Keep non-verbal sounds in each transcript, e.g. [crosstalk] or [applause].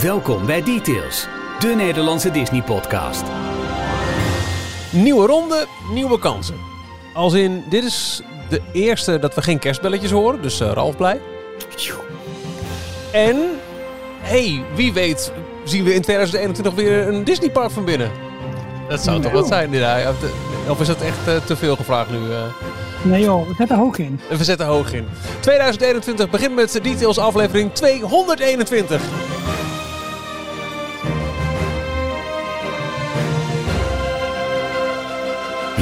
Welkom bij Details, de Nederlandse Disney-podcast. Nieuwe ronde, nieuwe kansen. Als in, dit is de eerste dat we geen kerstbelletjes horen, dus uh, Ralf blij. En, hey, wie weet zien we in 2021 weer een Disneypark van binnen. Dat zou toch wat zijn? Ja, of is dat echt uh, te veel gevraagd nu? Uh? Nee joh, we zetten hoog in. We zetten hoog in. 2021 begint met Details aflevering 221.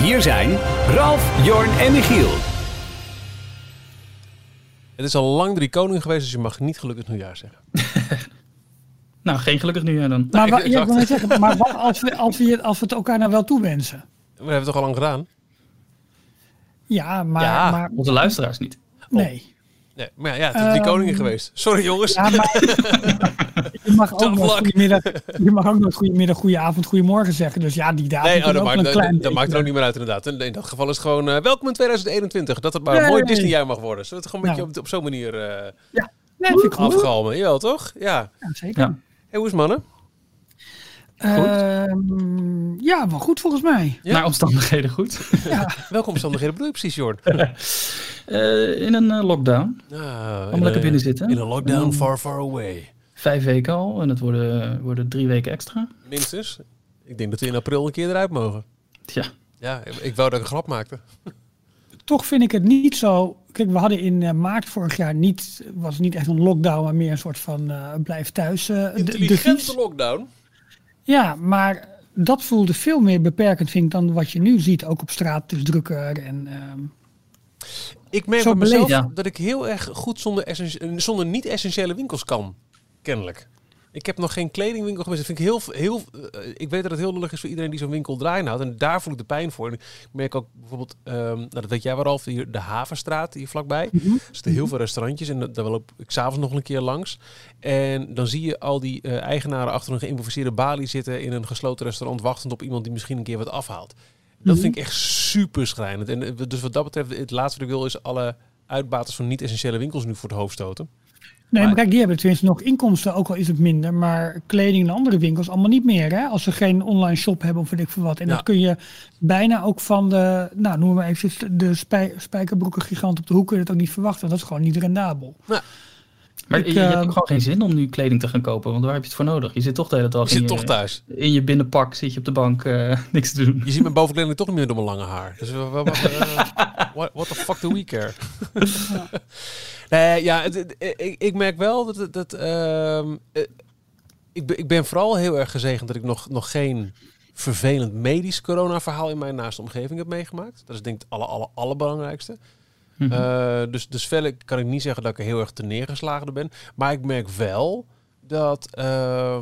Hier zijn Ralf, Jorn en Michiel. Het is al lang drie koning geweest, dus je mag niet gelukkig nieuwjaar zeggen. [laughs] nou, geen gelukkig nieuwjaar dan. Maar, nou, [laughs] ja, ik zeggen, maar wat als we, als, we, als we het elkaar nou wel toewensen? We hebben het toch al lang gedaan? Ja, maar... Ja, maar onze luisteraars niet. Nee. Nee, maar ja, het is drie um, koningen geweest. Sorry jongens. Ja, maar, [laughs] je, mag ook nog goedemiddag, je mag ook nog goedemiddag, goede avond, goedemorgen zeggen. Dus ja, die datum nee, oh, dat, maakt, dat, dat maakt er ook niet meer uit inderdaad. In, in dat geval is het gewoon uh, welkom in 2021. Dat het maar een mooi Disneyjaar mag worden. We het gewoon een beetje op, op zo'n manier uh, ja. Nee, vind ik afgalmen? Jawel, toch? Ja, ja zeker. Ja. Hey, hoe is mannen? Uh, ja, wel goed volgens mij. Ja? Naar omstandigheden goed. Ja. [laughs] Welke omstandigheden bedoel je precies, Jord? uh, [laughs] in een uh, lockdown. Ah, Om lekker binnen zitten. In een lockdown far, far away. Vijf weken al en het worden, worden drie weken extra. Minstens. Ik denk dat we in april een keer eruit mogen. Ja. Ja, ik wou dat ik een grap maakte. Toch vind ik het niet zo. Kijk, we hadden in maart vorig jaar niet, was niet echt een lockdown, maar meer een soort van blijf thuis. Intelligente de, de lockdown. Ja, maar dat voelde veel meer beperkend, vind ik, dan wat je nu ziet, ook op straat, dus drukker. En, uh, ik merk bij mezelf dat ik heel erg goed zonder, zonder niet-essentiële winkels kan, kennelijk. Ik heb nog geen kledingwinkel geweest. Dat vind ik heel, heel. Uh, ik weet dat het heel lullig is voor iedereen die zo'n winkel draaien houdt. En daar voel ik de pijn voor. En ik merk ook bijvoorbeeld, um, nou dat weet jij wel, hier de Havenstraat hier vlakbij. Mm -hmm. Er zitten heel veel restaurantjes en daar loop ik s'avonds nog een keer langs. En dan zie je al die uh, eigenaren achter een geïmproviseerde balie zitten in een gesloten restaurant, wachtend op iemand die misschien een keer wat afhaalt. Dat mm -hmm. vind ik echt super schrijnend. En uh, dus wat dat betreft, het laatste wat ik wil is alle uitbaters van niet-essentiële winkels nu voor het hoofd stoten. Nee, maar, kijk, die hebben tenminste nog inkomsten, ook al is het minder. Maar kleding en andere winkels allemaal niet meer. Hè? Als ze geen online shop hebben of weet ik veel wat. En dat kun je bijna ook van de, nou noemen we even de spij, spijkerbroeken gigant op de hoek. Kun je dat ook niet verwachten. Dat is gewoon niet rendabel. Ja. Maar ik, je, je, hebt ook gewoon geen zin om nu kleding te gaan kopen, want waar heb je het voor nodig? Je zit toch de hele dag je in, zit toch thuis. in je binnenpak, zit je op de bank, uh, [laughs] niks te doen. Je ziet mijn bovenkleding toch niet meer door mijn lange haar. Dus uh, [laughs] what, what the fuck do we care? [laughs] Nee, ja, het, ik, ik, merk wel dat... dat uh, ik, ik ben vooral heel erg gezegend dat ik nog, nog geen vervelend medisch corona-verhaal in mijn naaste omgeving heb meegemaakt. Dat is denk ik het alle, alle, allerbelangrijkste. Mm -hmm. uh, dus, dus verder kan ik niet zeggen dat ik er heel erg te neergeslagen ben. Maar ik merk wel dat... Uh,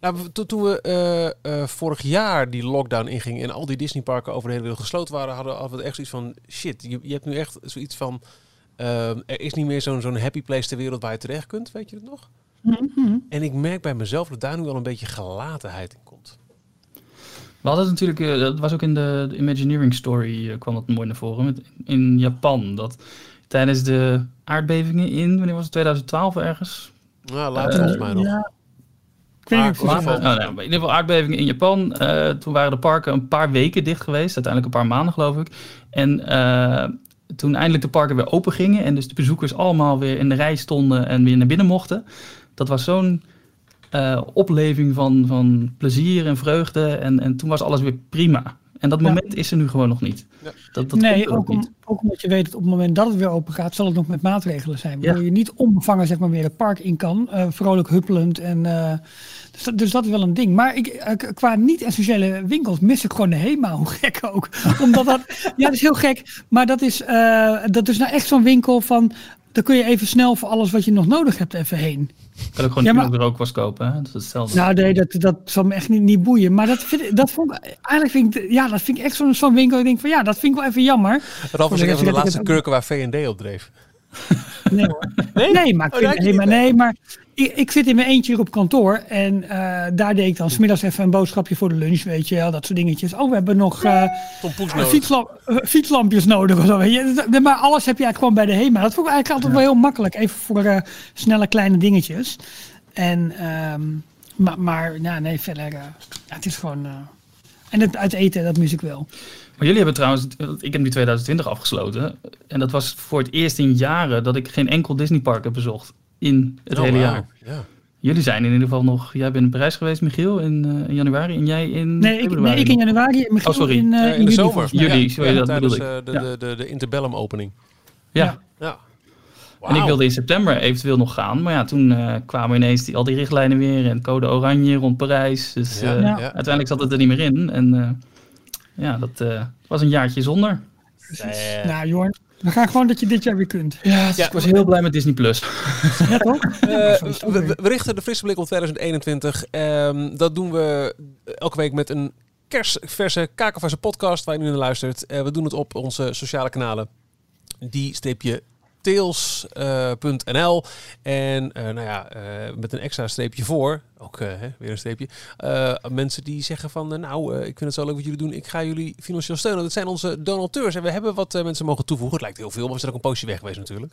nou, toen we uh, uh, vorig jaar die lockdown ingingen en al die Disneyparken over de hele wereld gesloten waren, hadden, we echt zoiets van, shit, je, je hebt nu echt zoiets van Ehm, er is niet meer zo'n zo'n happy place ter wereld waar je terecht kunt, weet je het nog? Mhm. En ik merk bij mezelf dat daar nu al een beetje gelatenheid in komt. We hadden het natuurlijk, uh, dat was ook in de, Imagineering Story, uh, kwam dat mooi naar voren, met, in Japan. Dat tijdens de aardbevingen in, wanneer was het, 2012 ergens? Nou, later volgens mij nog. Ja. Oh, nou, in ieder geval aardbevingen in Japan. toen waren de parken een paar weken dicht geweest. Uiteindelijk een paar maanden, geloof ik. En toen eindelijk de parken weer open gingen en dus de bezoekers allemaal weer in de rij stonden en weer naar binnen mochten. Dat was zo'n uh, opleving van, van plezier en vreugde en, en toen was alles weer prima. En dat moment is er nu gewoon nog niet. Ja. Dat, dat nee, ook, om, ook, omdat je weet dat op het moment dat het weer open gaat, zal het nog met maatregelen zijn. Waardoor je niet onbevangen zeg maar, weer het park in kan. Uh, vrolijk huppelend. En, uh, dus, dat, dus, dat is wel een ding. Maar ik, uh, qua niet-essentiële winkels mis ik gewoon de HEMA, hoe gek ook. [laughs] Omdat dat, ja, dat is heel gek. Maar dat is, dat is nou echt zo'n winkel van, dan kun je even snel voor alles wat je nog nodig hebt even heen. Kan ook gewoon ja, maar, rookwas kopen, hè? Dat is hetzelfde. Nou nee, dat, dat zal me echt niet, niet boeien. Maar dat, vind, dat vond ik, eigenlijk vind ik, ja, dat vind ik echt zo'n zo'n winkel. Ik denk van ja, dat vind ik wel even jammer. Ralf was een van de laatste kurken waar V&D op dreef. Nee hoor. Nee, nee maar, ik oh, vind, maar, nee, maar ik, ik, zit in mijn eentje hier op kantoor. En uh, daar deed ik dan smiddags even een boodschapje voor de lunch, weet je wel. Dat soort dingetjes. Oh, we hebben nog uh, fietslamp, uh, fietslampjes nodig of zo. Weet je. Maar alles heb je eigenlijk gewoon bij de HEMA. Dat vond ik eigenlijk altijd wel heel makkelijk. Even voor snelle kleine dingetjes. En, ehm, maar, maar ja, nee, verder, ja, het is gewoon... en het uit eten, dat mis ik wel. Maar jullie hebben trouwens, ik heb nu 2020 afgesloten. En dat was voor het eerst in jaren dat ik geen enkel Disneypark heb bezocht. In het oh, hele jaar. Ja. Jullie zijn in ieder geval nog. Jij bent in Parijs geweest, Michiel, in, uh, in januari. En jij in. Nee, ik, nee, ik in januari. Michiel oh, sorry. In, uh, in, de zomer. Ja, sorry, ja, dat tijdens, uh, de, de, de, de Interbellum opening. Ja. ja. Wow. En ik wilde in september eventueel nog gaan. Maar ja, toen uh, kwamen ineens die, al die richtlijnen weer. En code oranje rond Parijs. Dus uiteindelijk zat het er niet meer in. En ja, dat was een jaartje zonder. Precies. Nou, Jorn, we gaan gewoon dat je dit jaar weer kunt. Ja, dus ik was heel blij met Disney+. Plus. Ja, toch? [laughs] Uh, we, we, richten de frisse blik op 2021. Um, ehm, dat doen we elke week met een kerstverse, kakelverse podcast waar je nu naar luistert. Uh, we doen het op onze sociale kanalen. Die streepje tails.nl. en uh, nou ja, uh, met een extra streepje voor, ook hè, weer een streepje. mensen die zeggen van, nou, ik vind het zo leuk wat jullie doen. Ik ga jullie financieel steunen. Dat zijn onze donateurs. En we hebben wat mensen mogen toevoegen. Het lijkt heel veel, maar we zijn ook een poosje weg geweest natuurlijk.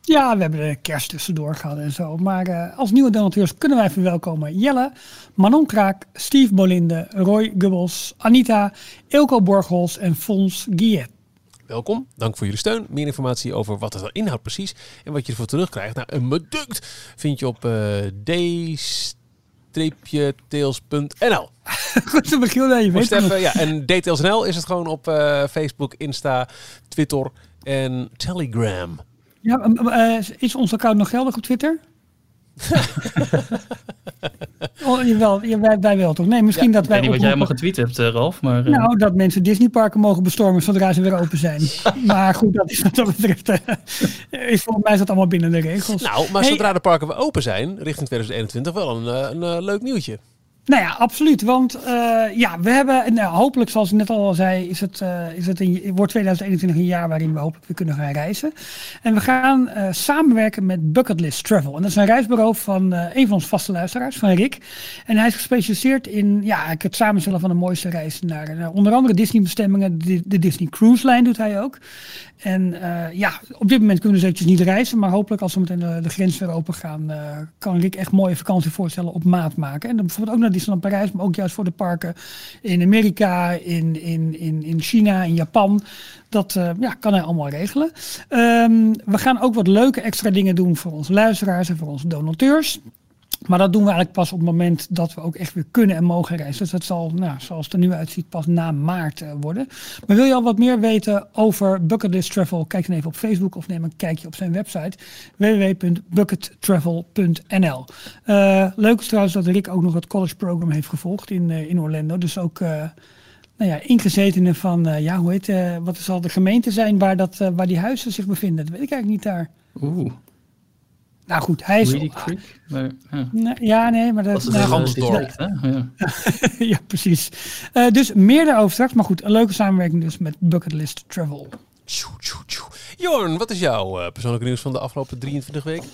Ja, we hebben de kerst tussendoor gehad en zo. Maar als nieuwe donateurs kunnen wij verwelkomen Jelle, Manon Kraak, Steve Bolinde, Roy Gubbels, Anita, Ilko Borghols en Fons Guillet. Welkom, dank voor jullie steun. Meer informatie over wat het inhoudt precies en wat je ervoor terugkrijgt. Nou, een meduct vind je op uh, d-tails.nl. Goed, dan begin je weet ja, en detailsnl is het gewoon op uh, Facebook, Insta, Twitter en Telegram. Ja, uh, is ons account nog geldig op Twitter? [laughs] oh, jawel, wij, wij wel toch? Nee, misschien dat wij. Ik weet niet wat jij helemaal getweet hebt, uh, Ralf. Maar, uh... Nou, dat mensen Disneyparken mogen bestormen zodra ze weer open zijn. [laughs] maar goed, dat is wat dat betreft. Uh, is volgens mij is dat allemaal binnen de regels. Nou, maar zodra de parken weer open zijn, richting 2021, wel een, een leuk nieuwtje. Nou ja, absoluut. Want uh, ja, we hebben, nou, hopelijk, zoals ik net al zei, is het, uh, is het een, wordt 2021 een jaar waarin we hopelijk weer kunnen gaan reizen. En we gaan uh, samenwerken met Bucketlist Travel. En dat is een reisbureau van een van onze vaste luisteraars, van Rick. En hij is gespecialiseerd in ja, het samenstellen van de mooiste reizen naar, onder andere Disney-bestemmingen. De, de, Disney Cruise Line doet hij ook. En ja, op dit moment kunnen we dus niet reizen, maar hopelijk als we meteen de, de grens weer open gaan, kan Rick echt mooie vakantie voorstellen op maat maken. En dan bijvoorbeeld ook naar Disneyland Parijs, maar ook juist voor de parken in Amerika, in, in, in, in China, in Japan. Dat uh, ja, kan hij allemaal regelen. Um, we gaan ook wat leuke extra dingen doen voor onze luisteraars en voor onze donateurs. Maar dat doen we eigenlijk pas op het moment dat we ook echt weer kunnen en mogen reizen. Dus dat zal, nou, zoals het er nu uitziet, pas na maart uh, worden. Maar wil je al wat meer weten over Bucketlist Travel? Kijk dan even op Facebook of neem een kijkje op zijn website www.buckettravel.nl. Uh, leuk is trouwens dat Rick ook nog het college program heeft gevolgd in, uh, in Orlando. Dus ook nou ja, ingezetenen van, ja, hoe heet, wat zal de gemeente zijn waar, dat, waar die huizen zich bevinden? Dat weet ik eigenlijk niet daar. Oeh. Nou goed, hij is... Creek? Maar, ja. ja. nee, maar dat, dat is een dorp. Ja. [laughs] ja, precies. Uh, dus meer daarover straks. Maar goed, een leuke samenwerking dus met Bucketlist Travel. Jorn, wat is jouw uh, persoonlijke nieuws van de afgelopen 23 weken?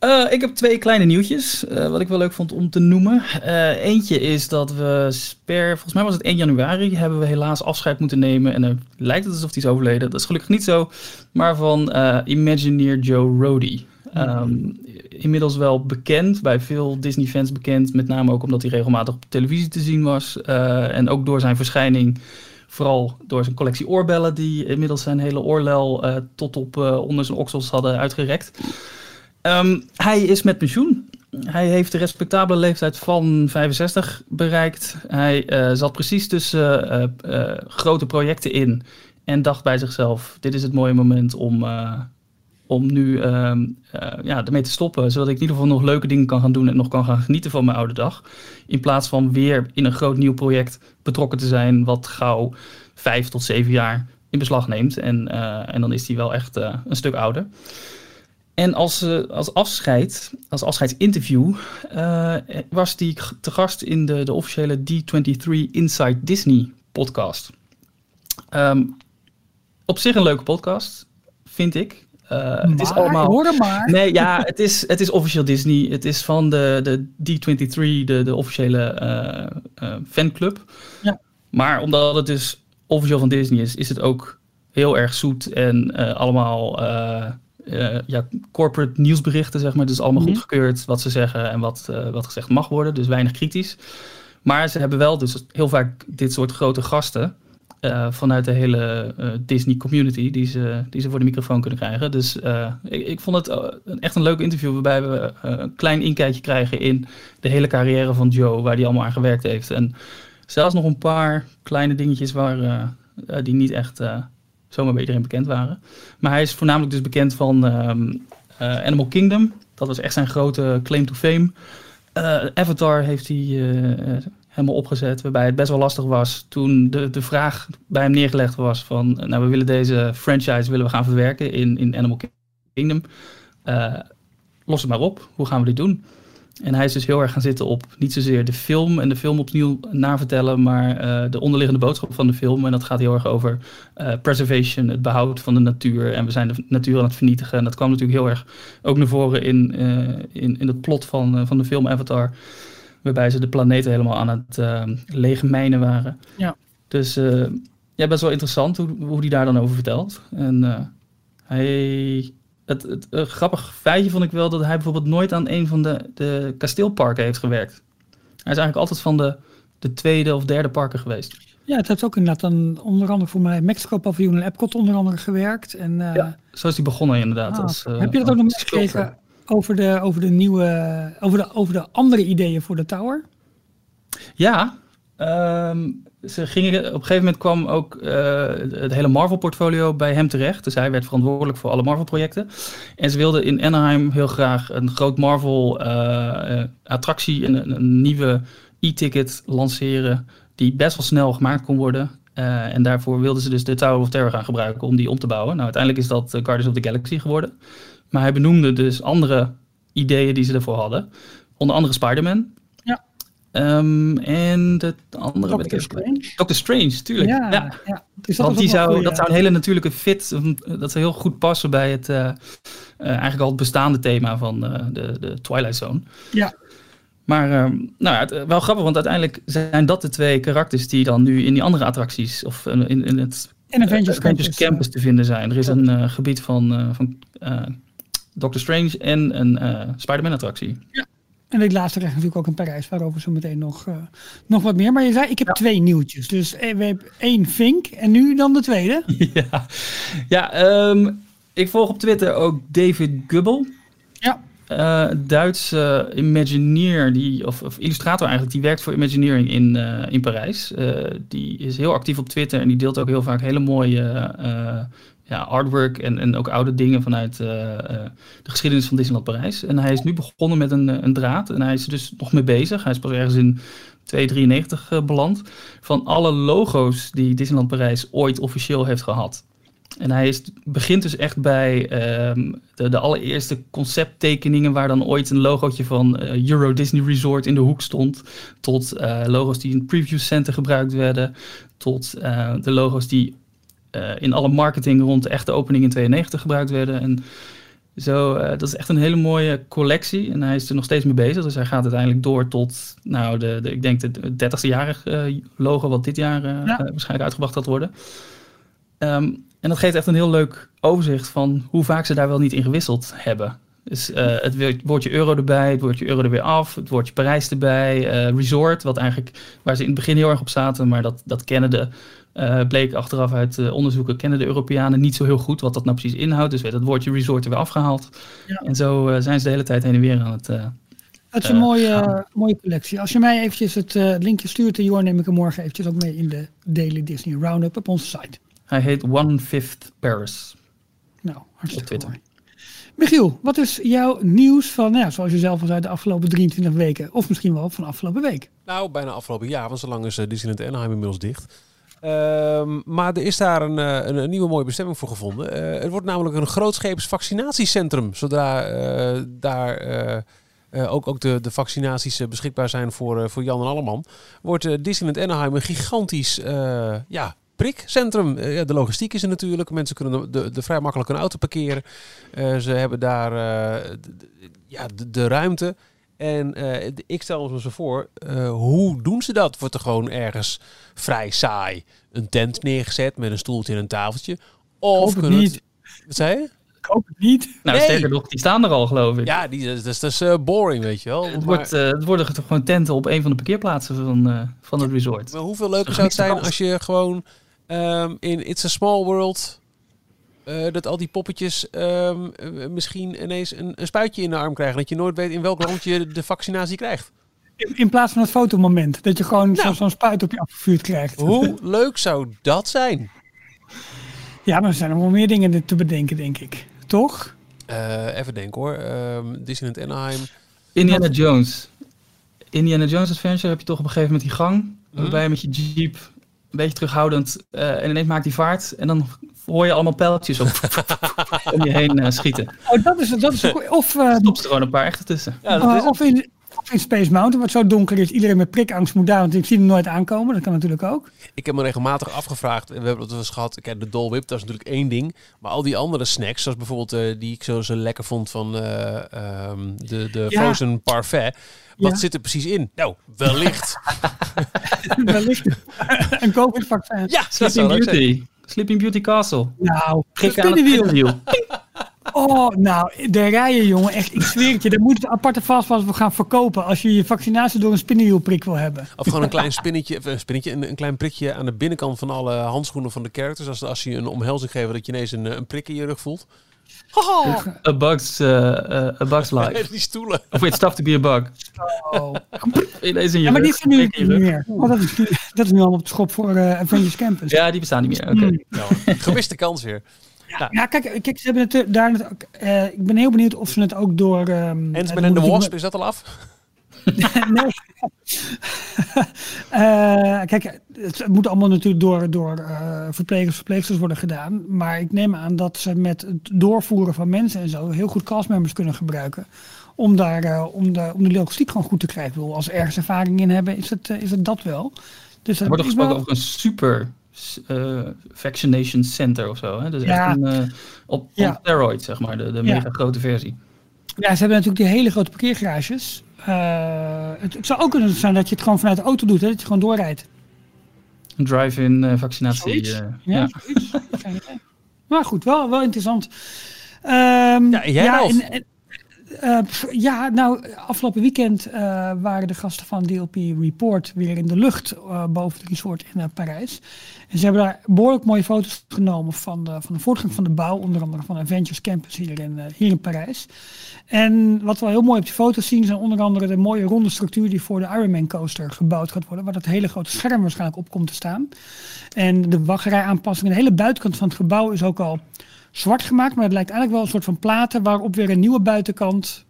Uh, ik heb twee kleine nieuwtjes, uh, wat ik wel leuk vond om te noemen. Uh, eentje is dat we per, volgens mij was het 1 januari, hebben we helaas afscheid moeten nemen. En dan lijkt het alsof hij is overleden. Dat is gelukkig niet zo. Maar van Imagineer Joe Rody. Um, inmiddels wel bekend, bij veel Disney-fans bekend. Met name ook omdat hij regelmatig op televisie te zien was. Uh, en ook door zijn verschijning, vooral door zijn collectie oorbellen, die inmiddels zijn hele oorlel uh, tot op uh, onder zijn oksels hadden uitgerekt. Um, hij is met pensioen. Hij heeft de respectabele leeftijd van 65 bereikt. Hij zat precies tussen grote projecten in en dacht bij zichzelf: dit is het mooie moment om om nu uh, uh, ja, ermee te stoppen. Zodat ik in ieder geval nog leuke dingen kan gaan doen en nog kan gaan genieten van mijn oude dag. In plaats van weer in een groot nieuw project betrokken te zijn, wat gauw vijf tot zeven jaar in beslag neemt. En, uh, en dan is hij wel echt uh, een stuk ouder. En als, als afscheid, als afscheidsinterview, was hij te gast in de, de officiële D23 Inside Disney podcast. Um, op zich een leuke podcast, vind ik. Uh, het is allemaal. maar. Nee, ja, het is, het is officieel Disney. Het is van de, de D23, de, de officiële uh, uh, fanclub. Ja. Maar omdat het dus officieel van Disney is, is het ook heel erg zoet en allemaal ja, corporate nieuwsberichten, zeg maar. Dus allemaal Mhm. goedgekeurd wat ze zeggen en wat, eh, wat gezegd mag worden. Dus weinig kritisch. Maar ze hebben wel dus heel vaak dit soort grote gasten. Eh, vanuit de hele eh, Disney community die ze, die ze voor de microfoon kunnen krijgen. Dus eh, ik, ik vond het echt een leuk interview waarbij we een klein inkijkje krijgen in de hele carrière van Joe, waar hij allemaal aan gewerkt heeft. En zelfs nog een paar kleine dingetjes waar, die niet echt zomaar bij iedereen bekend waren. Maar hij is voornamelijk dus bekend van ehm, eh, Animal Kingdom. Dat was echt zijn grote claim to fame. Avatar heeft hij helemaal opgezet, waarbij het best wel lastig was toen de, de vraag bij hem neergelegd was van, nou we willen deze franchise willen we gaan verwerken in, in Animal Kingdom. Eh, los het maar op, hoe gaan we dit doen? En hij is dus heel erg gaan zitten op niet zozeer de film en de film opnieuw navertellen, maar eh, de onderliggende boodschap van de film. En dat gaat heel erg over eh, preservation, het behoud van de natuur. En we zijn de natuur aan het vernietigen. En dat kwam natuurlijk heel erg ook naar voren in, eh, in, in het plot van, van de film Avatar. Waarbij ze de planeten helemaal aan het uh, leegmijnen waren. Ja. Dus eh, ja, best wel interessant hoe, hoe die daar dan over vertelt. En eh, hij het, het uh, grappig feitje vond ik wel dat hij bijvoorbeeld nooit aan een van de, de kasteelparken heeft gewerkt. Hij is eigenlijk altijd van de, de tweede of derde parken geweest. Ja, het heeft ook inderdaad dan onder andere voor mij Mexico paviljoen en Epcot onder andere gewerkt. En, uh, ja, zo is hij begonnen inderdaad. Ah, als, uh, heb je dat ook nog meegekregen over de, over de nieuwe, over de, over de andere ideeën voor de tower? Ja, um, ze gingen, op een gegeven moment kwam ook uh, het hele Marvel-portfolio bij hem terecht. Dus hij werd verantwoordelijk voor alle Marvel-projecten. En ze wilden in Anaheim heel graag een groot Marvel-attractie, uh, een, een, nieuwe e-ticket lanceren, die best wel snel gemaakt kon worden. En daarvoor wilden ze dus de Tower of Terror gaan gebruiken om die om te bouwen. Nou, uiteindelijk is dat Guardians of the Galaxy geworden. Maar hij benoemde dus andere ideeën die ze ervoor hadden. Onder andere Spider-Man. Um, en de andere... Doctor Strange. Doctor Strange, tuurlijk. Ja, ja. ja. Dus dat Want die zou, dat zou een hele natuurlijke fit, dat zou heel goed passen bij het, uh, uh, eigenlijk al het bestaande thema van de, de Twilight Zone. Ja. Maar um, nou, het, wel grappig, want uiteindelijk zijn dat de twee karakters die dan nu in die andere attracties of in, in het in Avengers, Avengers Campus, Campus te vinden zijn. Er is een gebied van, van Doctor Strange en een Spider-Man attractie. Ja. En dit laatste recht natuurlijk ook in Parijs, waarover zo meteen nog, uh, nog wat meer. Maar je zei, ik heb ja. twee nieuwtjes. Dus we hebben één Vink en nu dan de tweede. [laughs] Ja, ja um, ik volg op Twitter ook David Gubbel. Ja. Uh, Duits uh, Imagineer, die, of, of, illustrator eigenlijk, die werkt voor Imagineering in, uh, in Parijs. die is heel actief op Twitter en die deelt ook heel vaak hele mooie ja, artwork en, en ook oude dingen vanuit uh, uh, de geschiedenis van Disneyland Parijs. En hij is nu begonnen met een, een draad en hij is er dus nog mee bezig. Hij is pas ergens in 293 uh, beland. Van alle logo's die Disneyland Parijs ooit officieel heeft gehad. En hij is, begint dus echt bij um, de, allereerste concepttekeningen waar dan ooit een logootje van Euro Disney Resort in de hoek stond. Tot logo's die in het preview center gebruikt werden. Tot de logo's die in alle marketing rond de echte opening in 92 gebruikt werden. En zo, uh, dat is echt een hele mooie collectie. En hij is er nog steeds mee bezig. Dus hij gaat uiteindelijk door tot, nou, de, de ik denk de 30ste jarig uh, logo, wat dit jaar ja. waarschijnlijk uitgebracht gaat worden. Um, en dat geeft echt een heel leuk overzicht van hoe vaak ze daar wel niet in gewisseld hebben. Dus het woordje euro erbij, het woordje euro er weer af, het woordje Parijs erbij, resort, wat eigenlijk, waar ze in het begin heel erg op zaten, maar dat, dat kennen de, uh, bleek achteraf uit uh, onderzoeken, kennen de Europeanen niet zo heel goed wat dat nou precies inhoudt. Dus werd het woordje resort er weer afgehaald. Ja. En zo uh, zijn ze de hele tijd heen en weer aan het. het is een mooie, mooie collectie. Als je mij eventjes het linkje stuurt, Johan, neem ik hem morgen eventjes ook mee in de Daily Disney Roundup op onze site. Hij heet One Fifth Paris. Nou, hartstikke op Twitter. Michiel, wat is jouw nieuws van, nou ja, zoals je zelf al zei, de afgelopen 23 weken? Of misschien wel van de afgelopen week? Nou, bijna afgelopen jaar, want zo lang is uh, Disneyland Anaheim inmiddels dicht. Um, maar er is daar een, een, een, nieuwe mooie bestemming voor gevonden. Uh, het wordt namelijk een grootscheeps vaccinatiecentrum. Zodra uh, daar ook, ook de, de vaccinaties beschikbaar zijn voor, voor Jan en Alleman, wordt Disneyland Anaheim een gigantisch ja, prikcentrum. Uh, de logistiek is er natuurlijk. Mensen kunnen de, de, vrij makkelijk een auto parkeren. Ze hebben daar ja, de, de, ruimte. En ik stel me zo voor, hoe doen ze dat? Wordt er gewoon ergens vrij saai een tent neergezet met een stoeltje en een tafeltje? Of kunnen het... Wat zei je? Ik hoop het niet. Nou, Nee. sterker nog, die staan er al, geloof ik. Ja, die, dat is, dat is eh, boring, weet je wel. Het, Maar- wordt, eh, het worden toch gewoon tenten op een van de parkeerplaatsen van, eh, van het resort. Maar hoeveel leuker zou het zijn als je gewoon ehm, in It's a Small World... eh, dat al die poppetjes ehm, eh, misschien ineens een, een spuitje in de arm krijgen. Dat je nooit weet in welk land je de vaccinatie krijgt. In, in plaats van het fotomoment. Dat je gewoon zo- Nou. zo'n spuit op je afgevuurd krijgt. Hoe [laughs] leuk zou dat zijn? Ja, maar er zijn nog wel meer dingen te bedenken, denk ik. Toch? Eh, even denken hoor. Ehm Disneyland Anaheim. Indiana Jones. Indiana Jones Adventure heb je toch op een gegeven moment die gang. Mhm. Waarbij je met je jeep een beetje terughoudend eh, en ineens maakt die vaart. En dan hoor je allemaal pijltjes op, [laughs] om je heen eh, schieten. Oh, dat is, dat is een goeie. Of, eh, Stop er gewoon een paar echte tussen. Ja, dat eh, is of, in, of in Space Mountain, wat zo donker is. Iedereen met prikangst moet daar, want ik zie hem nooit aankomen. Dat kan natuurlijk ook. Ik heb me regelmatig afgevraagd. We hebben het wel eens gehad. Kijk, de Dole Whip, dat is natuurlijk één ding. Maar al die andere snacks, zoals bijvoorbeeld eh, die ik zo, zo lekker vond van eh, ehm, de, de Ja. Frozen Parfait. Wat Ja. zit er precies in? Nou, wellicht. [laughs] Wellicht een COVID-vaccin. ja, Sleeping. Beauty. Sleeping Beauty Castle. Nou, Klik aan het. [laughs] Oh, nou, de rijen, jongen. Echt, ik zweer het je. Daar moet het aparte vastpas voor gaan verkopen. Als je je vaccinatie door een spinnenwielprik wil hebben. Of gewoon een klein spinnetje, een spinnetje, een, een klein prikje aan de binnenkant van alle handschoenen van de characters. Als, als je een omhelzing geeft, dat je ineens een, een prik in je rug voelt. Haha! A Bug's, eh, eh, a bug's [laughs] Life. Die stoelen. Of it's tough to be a bug. Oh. [laughs] Ineens in je Ja, maar die zijn nu niet meer. Oh, dat, is, nu- dat is nu al op de schop voor eh Avengers Campus. Ja, die bestaan niet meer. Oké. Hmm. Nou, gemiste kans weer. Ja, kijk, kijk, ze hebben het eh, daar. eh, ik ben heel benieuwd of ze het ook door. ehm Ant-Man eh, en de Wasp, is dat al af? [laughs] nee. [laughs] Eh, kijk, het moet allemaal natuurlijk door, door eh, verplegers, verpleegsters worden gedaan. Maar ik neem aan dat ze met het doorvoeren van mensen en zo heel goed castmembers kunnen gebruiken. Om, daar, eh, om, de, om de logistiek gewoon goed te krijgen. Ik bedoel, als ze ergens ervaring in hebben, is het, is het dat wel. Dus Er dat wordt er is gesproken wel- over een super eh, vaccination center of zo. Hè? Dus Ja. echt een, eh, op, Ja. op steroid, zeg maar. De, de Ja. mega grote versie. Ja, ze hebben natuurlijk die hele grote parkeergarages. Eh, het, het zou ook kunnen zijn dat je het gewoon vanuit de auto doet, hè, dat je gewoon doorrijdt. Een drive-in eh, vaccinatie. Zoiets. [laughs] Ja. Maar goed, wel, wel interessant. Ehm, Ja, jij, en- eh, ja, nou, afgelopen weekend eh, waren de gasten van DLP Report weer in de lucht eh, boven het resort in Parijs. En ze hebben daar behoorlijk mooie foto's genomen van de, van de voortgang van de bouw, onder andere van Adventures Campus hier in, hier in Parijs. En wat we heel mooi op die foto's zien, zijn onder andere de mooie ronde structuur die voor de Ironman coaster gebouwd gaat worden, waar dat hele grote scherm waarschijnlijk op komt te staan. En de waggerijaanpassing, de hele buitenkant van het gebouw is ook al zwart gemaakt, maar het lijkt eigenlijk wel een soort van platen waarop weer een nieuwe buitenkant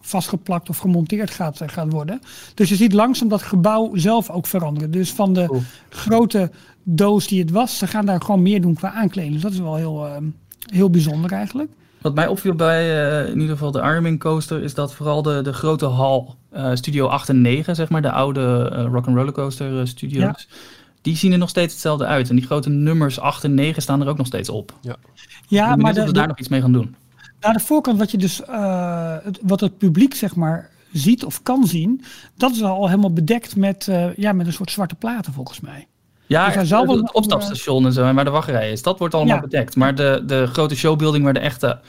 vastgeplakt of gemonteerd gaat, eh, gaat worden. Dus je ziet langzaam dat gebouw zelf ook veranderen. Dus van de grote doos die het was, ze gaan daar gewoon meer doen qua aankleding. Dus dat is wel heel, eh, heel bijzonder eigenlijk. Wat mij opviel bij eh, in ieder geval de Ironman coaster is dat vooral de, de grote hal, eh, Studio 8 en 9, zeg maar, de oude rock and roller coaster studios, die zien er nog steeds hetzelfde uit. En die grote nummers 8 en 9 staan er ook nog steeds op. Ja, ik ben maar de, of we de- daar nog iets mee gaan doen. aan de voorkant wat je dus, eh, het, wat het publiek zeg maar ziet of kan zien, dat is al helemaal bedekt met, eh, ja, met een soort zwarte platen volgens mij. Ja, Dus zal eh, wel het een opstapstation en zo, en waar de wachtrij is, dat wordt allemaal Ja. bedekt. Maar de, de grote showbuilding waar de echte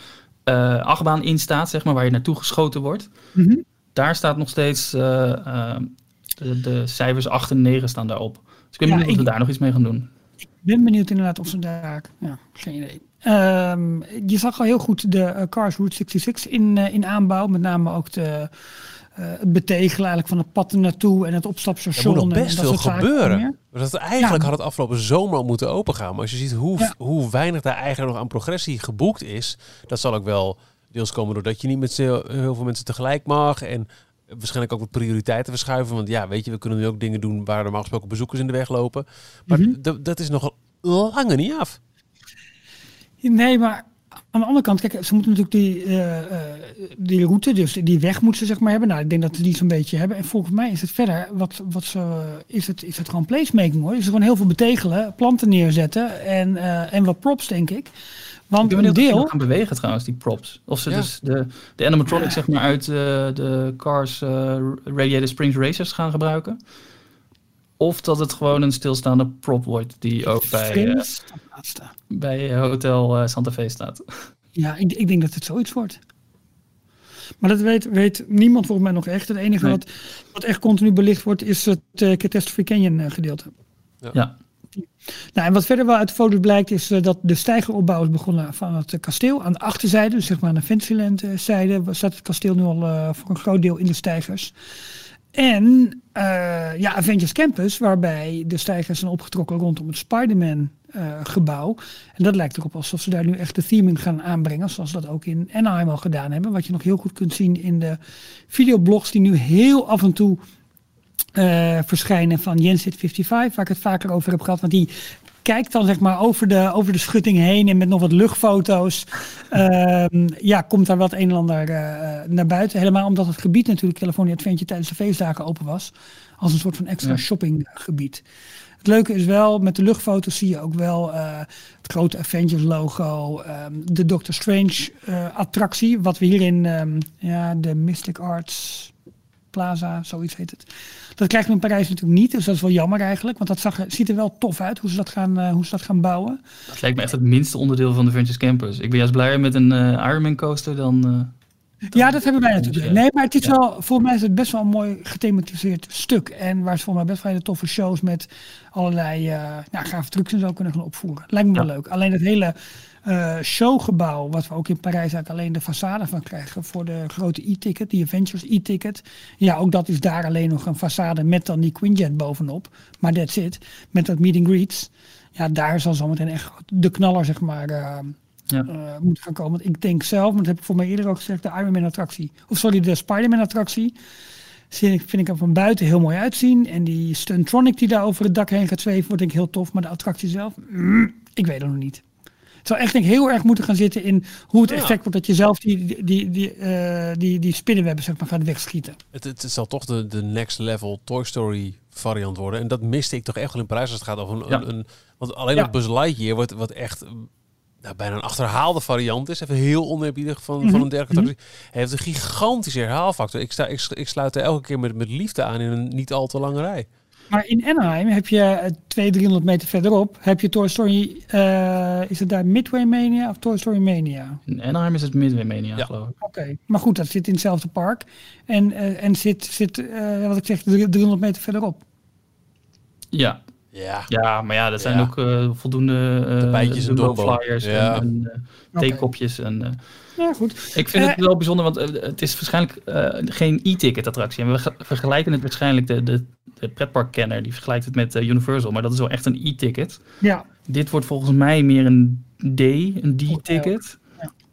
eh achtbaan in staat, zeg maar, waar je naartoe geschoten wordt, Mhm. daar staat nog steeds de, de cijfers 8 en 9 staan daarop. Dus ik ben Ja, benieuwd of we ik- daar nog iets mee gaan doen. Ik ben benieuwd inderdaad of ze daar, ja, geen idee. Ehm, je zag al heel goed de eh, Cars Route 66 in, eh, in aanbouw, met name ook de, eh, het betegelen eigenlijk van het pad er naartoe en het Er opstapstation. moet nog best veel gebeuren. Dat eigenlijk Ja. had het afgelopen zomer al moeten opengaan. Maar als je ziet hoe, Ja. hoe weinig daar eigenlijk nog aan progressie geboekt is, dat zal ook wel deels komen doordat je niet met heel, heel veel mensen tegelijk mag. En waarschijnlijk ook wat prioriteiten verschuiven. Want ja, weet je, we kunnen nu ook dingen doen waar normaal gesproken bezoekers in de weg lopen. Maar Mhm. dat is nog lange niet af. Nee, maar aan de andere kant, kijk, ze moeten natuurlijk die, eh, eh, die route, dus die weg moeten ze zeg maar hebben. Nou, ik denk dat ze die zo'n beetje hebben. En volgens mij is het verder, wat, wat ze, is, het, is het gewoon placemaking hoor. Is het gewoon heel veel betegelen, planten neerzetten en, eh, en wat props denk ik. Ik Want ben een deel, gaan bewegen trouwens, die props. Of ze Ja. dus de, de animatronics zeg maar uit eh, de Cars eh, Radiator Springs Racers gaan gebruiken. Of dat het gewoon een stilstaande prop wordt die ook bij, eh, bij Hotel eh, Santa Fe staat. Ja, ik, ik denk dat het zoiets wordt. Maar dat weet, weet niemand volgens mij nog echt. Het enige wat, wat echt continu belicht wordt, is het uh, Catastrophe Canyon uh, gedeelte. Ja. ja. Nou, en wat verder wel uit de foto's blijkt, is uh, dat de stijgeropbouw is begonnen van het kasteel. Aan de achterzijde, dus zeg maar aan de Fantasyland zijde, staat het kasteel nu al voor een groot deel in de stijgers. En uh, ja, Avengers Campus, waarbij de stijgers zijn opgetrokken rondom het Spider-Man uh, gebouw. En dat lijkt erop alsof ze daar nu echt de theming gaan aanbrengen, zoals dat ook in Anaheim al gedaan hebben. Wat je nog heel goed kunt zien in de videoblogs die nu heel af en toe uh, verschijnen van Jensit 55, waar ik het vaker over heb gehad. Want die kijkt dan zeg maar over de, over de schutting heen en met nog wat luchtfoto's. Uh, ja, komt daar wat een en ander uh, naar buiten. Helemaal omdat het gebied natuurlijk California Adventure tijdens de feestdagen open was. Als een soort van extra ja. shoppinggebied. Het leuke is wel, met de luchtfoto's zie je ook wel uh, het grote Avengers logo. Um, de Doctor Strange attractie, wat we hier in um, ja, de Mystic Arts Plaza, zoiets heet het. Dat krijgen we in Parijs natuurlijk niet, dus dat is wel jammer eigenlijk. Want dat zag, ziet er wel tof uit, hoe ze dat gaan, uh, hoe ze dat gaan bouwen. Dat lijkt me echt het minste onderdeel van de Ventures Campus. Ik ben juist blijer met een uh, Ironman coaster dan... Uh, ja, dat hebben wij natuurlijk. Nee, maar het is ja. wel, voor mij is het best wel een mooi gethematiseerd stuk. En waar ze voor mij best wel hele toffe shows met allerlei nou, gave trucs en zo kunnen gaan opvoeren. Lijkt me wel leuk. Alleen het hele uh, showgebouw, wat we ook in Parijs eigenlijk alleen de façade van krijgen voor de grote e-ticket, die Avengers e-ticket. Ja, ook dat is daar alleen nog een façade met dan die Quinjet bovenop. Maar that's it. Met dat meet and greets. Ja, daar zal zometeen echt de knaller, zeg maar, uh, ja. uh, moeten gaan komen. Want ik denk zelf, maar dat heb ik voor mij eerder ook gezegd, de Iron Man attractie. Of sorry, de Spider-Man attractie. Vind ik er van buiten heel mooi uitzien. En die Stuntronic die daar over het dak heen gaat zweven, wordt denk ik heel tof. Maar de attractie zelf, mm, ik weet het nog niet. Het zou echt denk ik, heel erg moeten gaan zitten in hoe het effect wordt dat je zelf die, die, die, die, uh, die, die spinnenwebben zeg maar, gaat wegschieten. Het, het, zal toch de, de next level Toy Story variant worden. En dat miste ik toch echt wel in Parijs als het gaat over een... Ja. een, want alleen ja. op Buzz Lightyear wordt wat echt nou, bijna een achterhaalde variant is. Even heel oneerbiedig van, mm -hmm. van een dergelijke mm -hmm. Hij heeft een gigantische herhaalfactor. Ik, sta, ik, ik sluit er elke keer met, met liefde aan in een niet al te lange rij. Maar in Anaheim heb je 200, 300 meter verderop, heb je Toy Story, uh, is het daar Midway Mania of Toy Story Mania? In Anaheim is het Midway Mania, ja. geloof ik. Oké, okay. maar goed, dat zit in hetzelfde park. En, uh, en zit, zit uh, wat ik zeg, 300 meter verderop. Ja. Ja. ja, maar ja, dat zijn ja. ook voldoende bijtjes en flyers ja. en, en theekopjes. Okay. En, ja, goed. Ik vind het wel bijzonder, want het is waarschijnlijk geen e-ticket attractie. En we vergelijken het waarschijnlijk de, de de pretparkkenner die vergelijkt het met Universal, maar dat is wel echt een e-ticket. Ja. Dit wordt volgens mij meer een D, een D-ticket.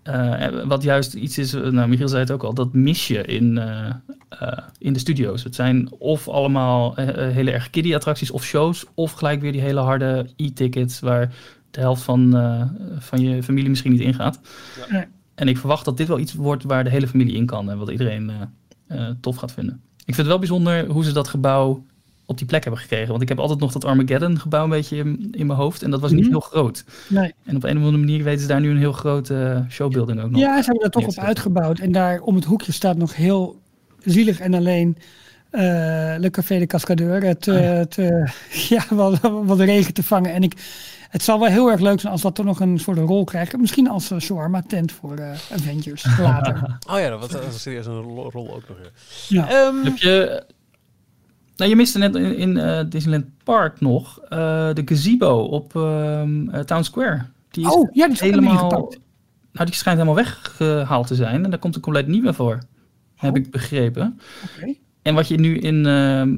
Ja. Uh, wat juist iets is, nou Michiel zei het ook al, dat mis je in, uh, in de studio's. Het zijn of allemaal hele erg kiddie attracties of shows, of gelijk weer die hele harde e-tickets waar de helft van, van je familie misschien niet ingaat. Ja. En ik verwacht dat dit wel iets wordt waar de hele familie in kan en wat iedereen tof gaat vinden. Ik vind het wel bijzonder hoe ze dat gebouw op die plek hebben gekregen. Want ik heb altijd nog dat Armageddon gebouw een beetje in, in mijn hoofd. En dat was niet mm -hmm. heel groot. Nee. En op een of andere manier weten ze daar nu een heel grote uh, showbuilding ook nog. Ja, ze hebben er toch op uitgebouwd. En daar om het hoekje staat nog heel zielig en alleen Le Café de Cascadeur. Het, uh, ja. het uh, [laughs] ja, wat, wat regen te vangen. En ik, het zal wel heel erg leuk zijn als dat toch nog een soort rol krijgt. Misschien als uh, shawarma tent voor Avengers [laughs] later. oh ja, dat was serieus een rol ook nog. Ja. ja. Um, heb je nou, je miste net in, in uh, Disneyland Park nog uh, de gazebo op uh, Town Square. Die is oh, ja, die is helemaal. Nou, die schijnt helemaal weggehaald te zijn. En daar komt een compleet nieuwe voor. Oh. Heb ik begrepen. Okay. En wat je nu in, ehm,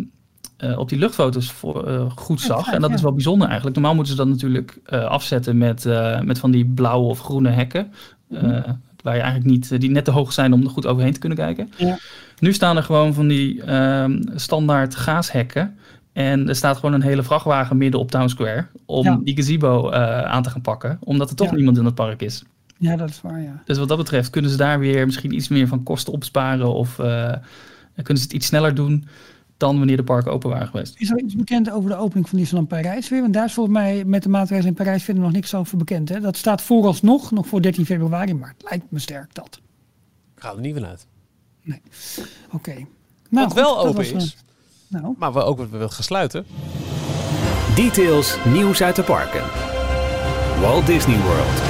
op die luchtfoto's voor, goed zag. Ja, en dat ja. is wel bijzonder eigenlijk. Normaal moeten ze dat natuurlijk afzetten met, met van die blauwe of groene hekken. Mm -hmm. waar je eigenlijk niet, die net te hoog zijn om er goed overheen te kunnen kijken. Ja. Nu staan er gewoon van die um, standaard gaashekken. En er staat gewoon een hele vrachtwagen midden op Town Square. Om die gazebo aan te gaan pakken. Omdat er toch niemand in het park is. Ja, dat is waar, ja. Dus wat dat betreft kunnen ze daar weer misschien iets meer van kosten opsparen. Of uh, kunnen ze het iets sneller doen dan wanneer de parken open waren geweest. Is er iets bekend over de opening van Disneyland Parijs weer? Want daar is volgens mij met de maatregelen in Parijs verder nog niks over bekend. Hè? Dat staat vooralsnog nog voor 13 februari, maar het lijkt me sterk dat. Ik ga er niet vanuit. Nee. Oké. Okay. Nou, Wat wel open is, een... nou. maar we ook wel gaan sluiten. Details, nieuws uit de parken. Walt Disney World.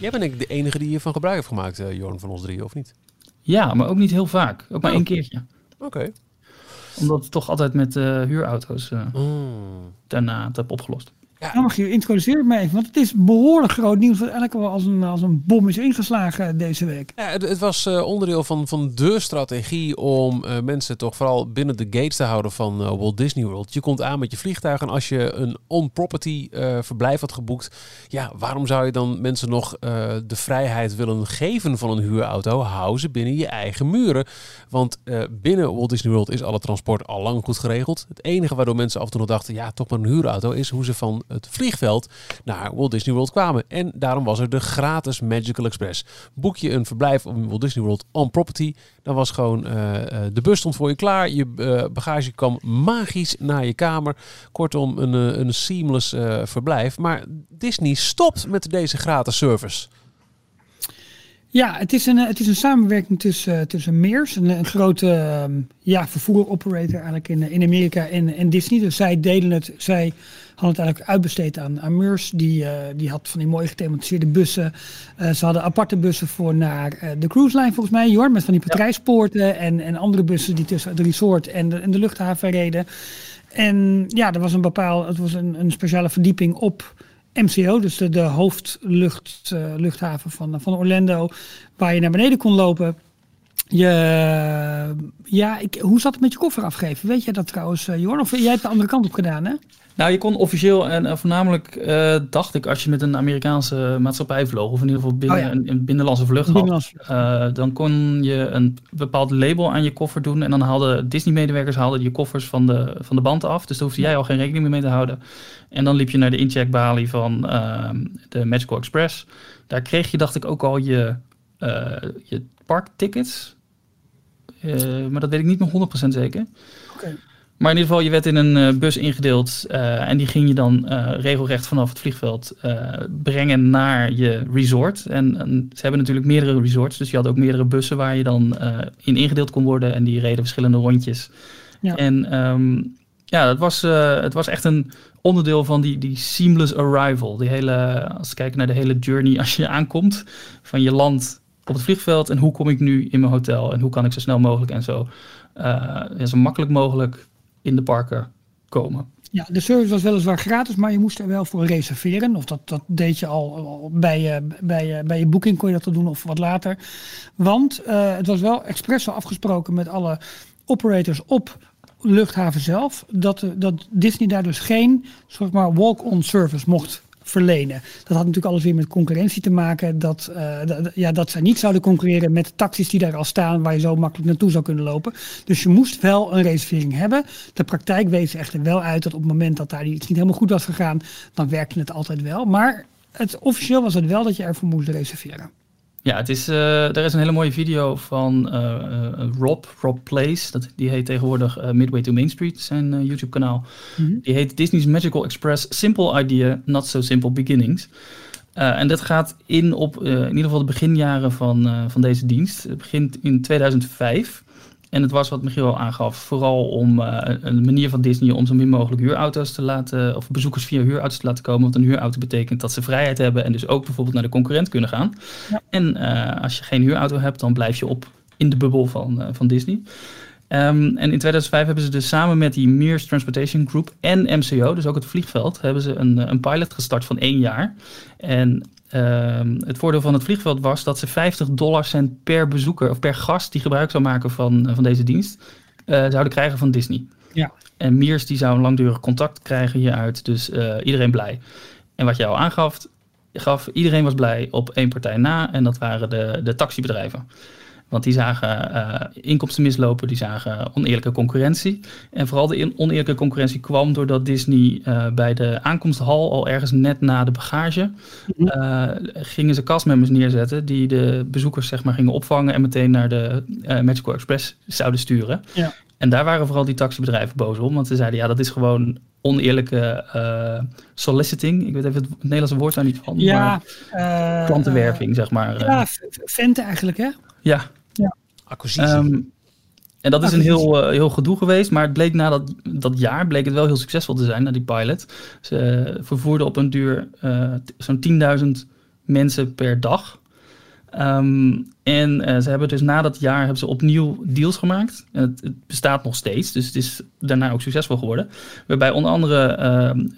Jij bent ik de enige die hiervan gebruik heeft gemaakt, uh, Jorn, van ons drie, of niet? Ja, maar ook niet heel vaak. Ook maar oh. één keertje. Oké. Omdat het toch altijd met uh, huurauto's uh, mm. daarna het heb opgelost. Ja. mag je introduceer me even, want het is behoorlijk groot nieuws wat eigenlijk wel als een, als een bom is ingeslagen deze week. Ja, het, het was uh, onderdeel van, van de strategie om uh, mensen toch vooral binnen de gates te houden van uh, Walt Disney World. Je komt aan met je vliegtuig en als je een on-property verblijf had geboekt, ja, waarom zou je dan mensen nog de vrijheid willen geven van een huurauto? Hou ze binnen je eigen muren. Want binnen Walt Disney World is alle transport al lang goed geregeld. Het enige waardoor mensen af en toe nog dachten, ja, toch maar een huurauto, is hoe ze van het vliegveld naar Walt Disney World kwamen. En daarom was er de gratis Magical Express. Boek je een verblijf op Walt Disney World on property, dan was gewoon uh, de bus stond voor je klaar. Je uh, bagage kwam magisch naar je kamer. Kortom, een, een seamless verblijf. Maar Disney stopt met deze gratis service. Ja, het is een, het is een samenwerking tussen, tussen Meers, een, een grote um, ja, vervoeroperator eigenlijk in, in Amerika en, en Disney. Dus zij deden het, zij hadden het eigenlijk uitbesteed aan, aan Meurs. Die, uh, die had van die mooie gethematiseerde bussen. Uh, ze hadden aparte bussen voor naar uh, de cruise line volgens mij, Jor, met van die patrijspoorten en, en andere bussen die tussen het resort en de, en de luchthaven reden. En ja, er was een bepaald, het was een, een speciale verdieping op MCO, dus de, de hoofdluchthaven van, van Orlando, waar je naar beneden kon lopen. Je, ja, ik, hoe zat het met je koffer afgeven? Weet jij dat trouwens, Jorn? Of jij hebt de andere kant op gedaan, hè? Nou, je kon officieel en uh, voornamelijk uh, dacht ik, als je met een Amerikaanse maatschappij vloog, of in ieder geval binnen oh een, een, binnenlandse vlucht had, uh, dan kon je een bepaald label aan je koffer doen. En dan haalden Disney-medewerkers haalden je koffers van de, van de band af. Dus daar hoefde jij al geen rekening meer mee te houden. En dan liep je naar de incheckbalie van ehm, de Magical Express. Daar kreeg je, dacht ik, ook al je, je parktickets. maar dat weet ik niet meer 100% zeker. Oké. Maar in ieder geval, je werd in een uh, bus ingedeeld uh, en die ging je dan uh, regelrecht vanaf het vliegveld brengen naar je resort. En, en, ze hebben natuurlijk meerdere resorts, dus je had ook meerdere bussen waar je dan in ingedeeld kon worden en die reden verschillende rondjes. Ja. En um, ja, het was, het was echt een onderdeel van die, die seamless arrival. Die hele, als we kijken naar de hele journey [laughs] als je aankomt van je land op het vliegveld en hoe kom ik nu in mijn hotel en hoe kan ik zo snel mogelijk en zo, zo makkelijk mogelijk in de parken komen. Ja, de service was weliswaar gratis, maar je moest er wel voor reserveren. Of dat, dat deed je al bij je, bij, je, bij je boeking, kon je dat doen of wat later. Want uh, het was wel expres afgesproken met alle operators op luchthaven zelf, dat, dat Disney daar dus geen soort maar walk-on service mocht verlenen. Dat had natuurlijk alles weer met concurrentie te maken. Dat, uh, ja, dat zij niet zouden concurreren met taxis die daar al staan, waar je zo makkelijk naartoe zou kunnen lopen. Dus je moest wel een reservering hebben. De praktijk wees echter wel uit dat op het moment dat daar iets niet helemaal goed was gegaan, dan werkte het altijd wel. Maar het, officieel was het wel dat je ervoor moest reserveren. Ja, het is, uh, er is een hele mooie video van uh, Rob, Rob Plays. Dat, die heet tegenwoordig Midway to Main Street, zijn YouTube-kanaal. Mhm. Die heet Disney's Magical Express Simple Idea, Not So Simple Beginnings. en dat gaat in op in ieder geval de beginjaren van, van deze dienst. Het begint in 2005. En het was wat Michiel al aangaf, vooral om uh, een manier van Disney om zo min mogelijk huurauto's te laten, of bezoekers via huurauto's te laten komen. Want een huurauto betekent dat ze vrijheid hebben en dus ook bijvoorbeeld naar de concurrent kunnen gaan. Ja. En uh, als je geen huurauto hebt, dan blijf je op in de bubbel van, uh, van Disney. Um, en in 2005 hebben ze dus samen met die Mears Transportation Group en MCO, dus ook het vliegveld, hebben ze een, een pilot gestart van één jaar. En Ehm, het voordeel van het vliegveld was dat ze 50 dollar cent per bezoeker of per gast die gebruik zou maken van, eh, van deze dienst, uh, zouden krijgen van Disney. Ja. En Miers die zou een langdurig contact krijgen hieruit, dus uh, iedereen blij. En wat jij al aangaf, gaf, iedereen was blij op één partij na en dat waren de, de taxibedrijven. Want die zagen uh, inkomsten mislopen, die zagen oneerlijke concurrentie. En vooral de oneerlijke concurrentie kwam doordat Disney uh, bij de aankomsthal, al ergens net na de bagage, uh, gingen ze castmembers neerzetten die de bezoekers zeg maar, gingen opvangen en meteen naar de Magical Express zouden sturen. Ja. En daar waren vooral die taxibedrijven boos om, want ze zeiden ja, dat is gewoon oneerlijke soliciting. Ik weet even het Nederlandse woord daar niet van. Ja, maar klantenwerving, zeg maar. Ja, venten eigenlijk, hè? Ja, Acquisitie. Ehm, en dat is een heel, uh, heel gedoe geweest, maar het bleek na dat, dat jaar bleek het wel heel succesvol te zijn, na die pilot. Ze uh, vervoerden op een duur uh, zo'n 10.000 mensen per dag. Ehm, en uh, ze hebben dus na dat jaar hebben ze opnieuw deals gemaakt. En het, het, bestaat nog steeds, dus het is daarna ook succesvol geworden. Waarbij onder andere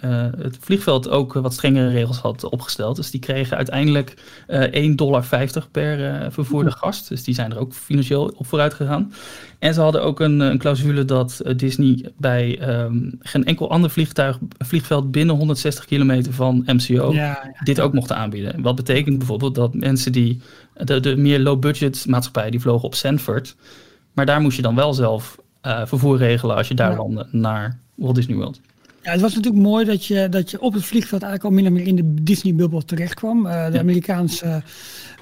uh, het vliegveld ook wat strengere regels had opgesteld. Dus die kregen uiteindelijk 1,50 dollar per vervoerde gast. Dus die zijn er ook financieel op vooruit gegaan. En ze hadden ook een, een clausule dat Disney bij um, geen enkel ander vliegtuig, vliegveld binnen 160 kilometer van MCO ja, ja. dit ook mochten aanbieden. Wat betekent bijvoorbeeld dat mensen die de, de meer low-budget maatschappijen die vlogen op Sanford. Maar daar moest je dan wel zelf uh, vervoer regelen als je daar ja. landde naar Walt Disney World. Ja, het was natuurlijk mooi dat je, dat je op het vliegveld eigenlijk al min of meer in de Disney-bubbel terecht kwam. Uh, de. Amerikaanse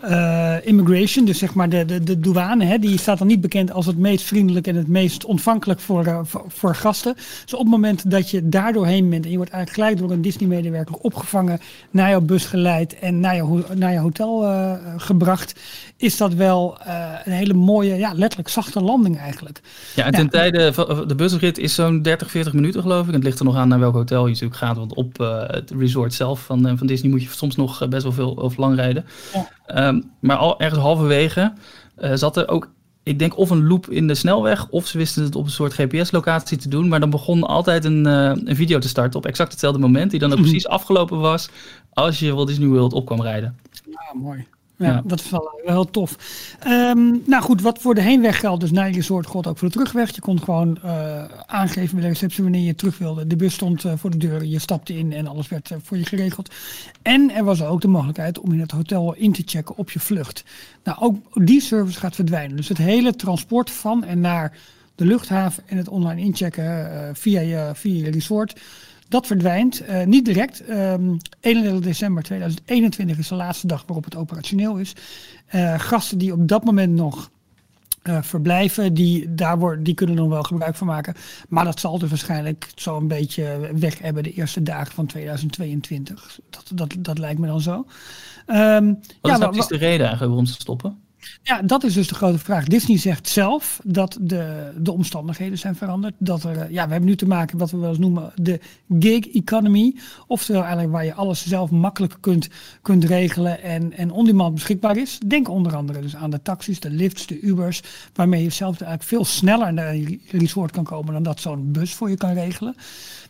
uh, immigration, dus zeg maar de, de, de douane, hè, die staat dan niet bekend als het meest vriendelijk en het meest ontvankelijk voor, uh, voor, gasten. Dus op het moment dat je daar doorheen bent en je wordt eigenlijk gelijk door een Disney-medewerker opgevangen, naar jouw bus geleid en naar je, naar je hotel gebracht, is dat wel een hele mooie, ja, letterlijk zachte landing eigenlijk. Ja, en ten ja. tijde van de busrit is zo'n 30, 40 minuten geloof ik. Het ligt er nog aan naar welk hotel je natuurlijk gaat, want op het resort zelf van, van Disney moet je soms nog best wel veel of lang rijden. Ja. Um, maar al ergens halverwege uh, zat er ook, ik denk, of een loop in de snelweg, of ze wisten het op een soort GPS-locatie te doen. Maar dan begon altijd een, uh, een video te starten op exact hetzelfde moment, die dan ook [laughs] precies afgelopen was als je Walt Disney World op kwam rijden. Ja, mooi. Ja, ja, dat is wel, wel heel tof. Um, nou goed, wat voor de heenweg geldt, dus naar je resort God ook voor de terugweg. Je kon gewoon uh, aangeven bij de receptie wanneer je terug wilde. De bus stond uh, voor de deur, je stapte in en alles werd uh, voor je geregeld. En er was ook de mogelijkheid om in het hotel in te checken op je vlucht. Nou, ook die service gaat verdwijnen. Dus het hele transport van en naar de luchthaven en het online inchecken via, je, via je resort dat verdwijnt. Uh, niet direct. Um, 31 december 2021 is de laatste dag waarop het operationeel is. Uh, gasten die op dat moment nog uh, verblijven, die, daar worden, die kunnen er nog wel gebruik van maken. Maar dat zal dus waarschijnlijk zo een beetje weg hebben de eerste dagen van 2022. Dat, dat, dat lijkt me dan zo. Um, Wat ja, is, nou, is de reden eigenlijk waarom ze stoppen? Ja, dat is dus de grote vraag. Disney zegt zelf dat de, de omstandigheden zijn veranderd. Dat er, ja, we hebben nu te maken wat we wel eens noemen de gig economy. Oftewel eigenlijk waar je alles zelf makkelijk kunt, kunt regelen en, en on-demand beschikbaar is. Denk onder andere dus aan de taxis, de lifts, de Ubers. Waarmee je zelf eigenlijk veel sneller naar een resort kan komen dan dat zo'n bus voor je kan regelen.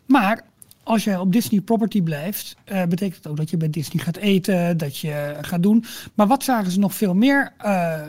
Maar als jij op Disney property blijft, uh, betekent het ook dat je bij Disney gaat eten, dat je gaat doen. Maar wat zagen ze nog veel meer uh,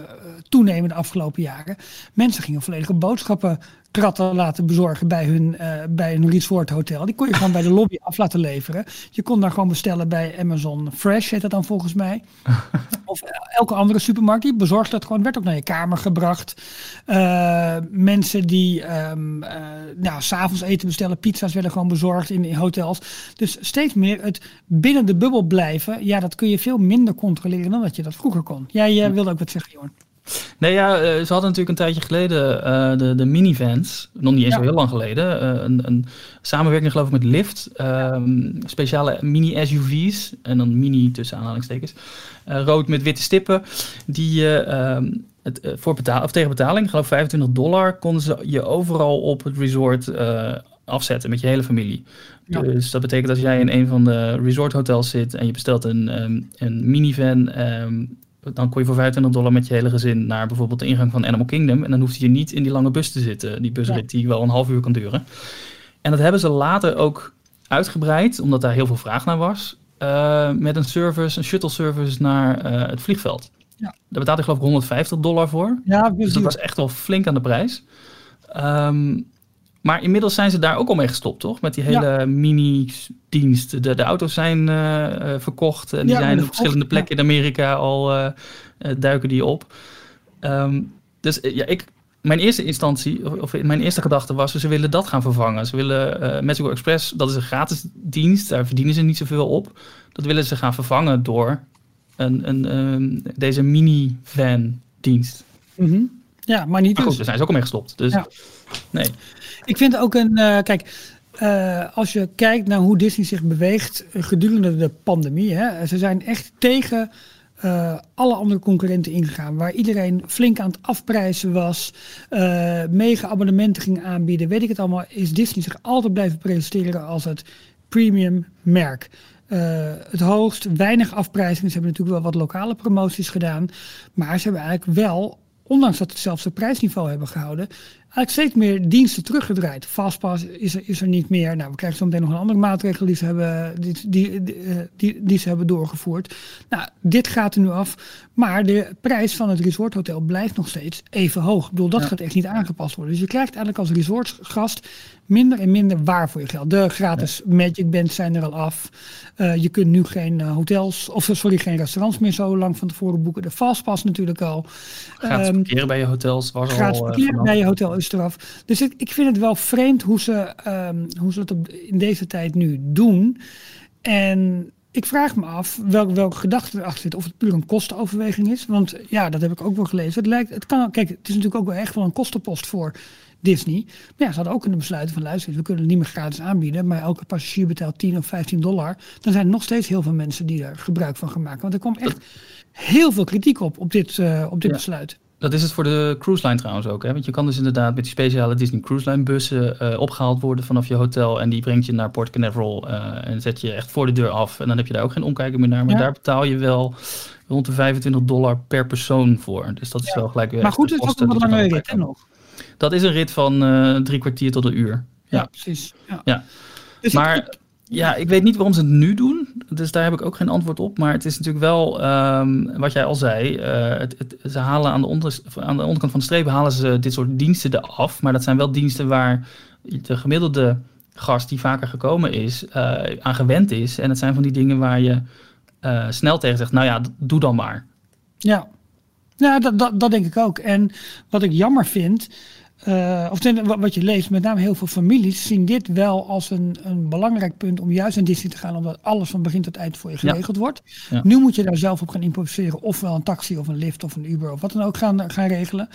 toenemen de afgelopen jaren? Mensen gingen volledige boodschappen kratten laten bezorgen bij hun, uh, bij hun resort hotel. Die kon je gewoon bij de lobby af laten leveren. Je kon daar gewoon bestellen bij Amazon Fresh, heet dat dan volgens mij. [laughs] of elke andere supermarkt, die bezorgde dat gewoon. Werd ook naar je kamer gebracht. Uh, mensen die um, uh, nou, s'avonds eten bestellen, pizza's werden gewoon bezorgd in, in hotels. Dus steeds meer het binnen de bubbel blijven. Ja, dat kun je veel minder controleren dan dat je dat vroeger kon. Jij wilde ook wat zeggen, Jorn. Nee, ja, ze hadden natuurlijk een tijdje geleden uh, de, de minivans, nog niet eens ja. zo heel lang geleden, uh, een, een, samenwerking geloof ik met Lyft, um, speciale mini-SUV's, en dan mini tussen aanhalingstekens, rood met witte stippen, die um, het, voor betaal, of tegen betaling, ik geloof 25 dollar, konden ze je overal op het resort afzetten met je hele familie. Ja. Dus dat betekent als jij in een van de resort hotels zit en je bestelt een, um, een minivan, um, dan kon je voor 25 dollar met je hele gezin naar bijvoorbeeld de ingang van Animal Kingdom. En dan hoefde je niet in die lange bus te zitten. Die busrit ja. die wel een half uur kan duren. En dat hebben ze later ook uitgebreid, omdat daar heel veel vraag naar was. Uh, met een service, een shuttle service naar uh, het vliegveld. Ja. Daar betaalde ik geloof ik 150 dollar voor. Ja, dus dat was echt wel flink aan de prijs. Um, maar inmiddels zijn ze daar ook al mee gestopt, toch? Met die hele ja. mini-dienst. De, de auto's zijn uh, verkocht en die ja, zijn op verschillende plekken ja. in Amerika al uh, duiken die op. Um, dus ja, ik, mijn eerste instantie, of mijn eerste gedachte was, ze willen dat gaan vervangen. Ze willen uh, Mexico Express, dat is een gratis dienst, daar verdienen ze niet zoveel op. Dat willen ze gaan vervangen door een, een, deze mini-van dienst. Mm -hmm. Ja, maar niet. Maar goed, daar zijn ze ook al mee gestopt. Dus nee. Ik vind ook een. Uh, kijk, uh, als je kijkt naar hoe Disney zich beweegt gedurende de pandemie. Hè, ze zijn echt tegen alle andere concurrenten ingegaan. Waar iedereen flink aan het afprijzen was. mega abonnementen ging aanbieden. Weet ik het allemaal. Is Disney zich altijd blijven presenteren als het premium merk. het hoogst. Weinig afprijzingen. Ze hebben natuurlijk wel wat lokale promoties gedaan. Maar ze hebben eigenlijk wel, ondanks dat ze hetzelfde prijsniveau hebben gehouden, eigenlijk steeds meer diensten teruggedraaid. Fastpass is er, is er niet meer. Nou, we krijgen zo meteen nog een andere maatregel die ze hebben, die, die, die, die, ze hebben doorgevoerd. Nou, dit gaat er nu af. Maar de prijs van het resorthotel blijft nog steeds even hoog. Ik bedoel, dat gaat echt niet aangepast worden. Dus je krijgt eigenlijk als resortgast minder en minder waar voor je geld. De gratis Magic Bands zijn er al af. Uh, je kunt nu geen uh, hotels, of sorry, geen restaurants meer zo lang van tevoren boeken. De Fastpass natuurlijk al. Gratis um, parkeren bij je hotels was gratis al... Gratis uh, parkeren bij je hotel Dus ik, ik vind het wel vreemd hoe ze, um, hoe ze het op, in deze tijd nu doen. En ik vraag me af welke, welke gedachte erachter zit. Of het puur een kostenoverweging is. Want ja, dat heb ik ook wel gelezen. Het lijkt, het kan, kijk, het is natuurlijk ook wel echt wel een kostenpost voor Disney. Maar ja, ze hadden ook kunnen besluiten van luister, we kunnen het niet meer gratis aanbieden. Maar elke passagier betaalt 10 of 15 dollar. Dan zijn er nog steeds heel veel mensen die er gebruik van gaan maken. Want er komt echt heel veel kritiek op, op dit, uh, op dit besluit. Dat is het voor de cruise line trouwens ook. Hè? Want je kan dus inderdaad met die speciale Disney Cruise Line bussen uh, opgehaald worden vanaf je hotel. En die brengt je naar Port Canaveral uh, en zet je echt voor de deur af. En dan heb je daar ook geen omkijken meer naar. Maar daar betaal je wel rond de 25 dollar per persoon voor. Dus dat is ja. wel gelijk weer. Maar goed, het is ook een lange rit nog. Dat is een rit van uh, drie kwartier tot een uur. Ja, ja precies. Ja. ja. Dus maar ja, ik weet niet waarom ze het nu doen. Dus daar heb ik ook geen antwoord op. Maar het is natuurlijk wel, um, wat jij al zei. Uh, het, ze halen aan de, onder, aan de onderkant van de streep halen ze dit soort diensten eraf. Maar dat zijn wel diensten waar de gemiddelde gast die vaker gekomen is, uh, aan gewend is. En het zijn van die dingen waar je uh, snel tegen zegt, nou ja, doe dan maar. Ja, ja dat, dat, dat denk ik ook. En wat ik jammer vind, uh, of wat je leest, met name heel veel families zien dit wel als een, een belangrijk punt om juist naar Disney te gaan, omdat alles van begin tot eind voor je geregeld wordt. Ja. Nu moet je daar zelf op gaan improviseren, ofwel een taxi of een lift of een Uber of wat dan ook gaan, gaan regelen.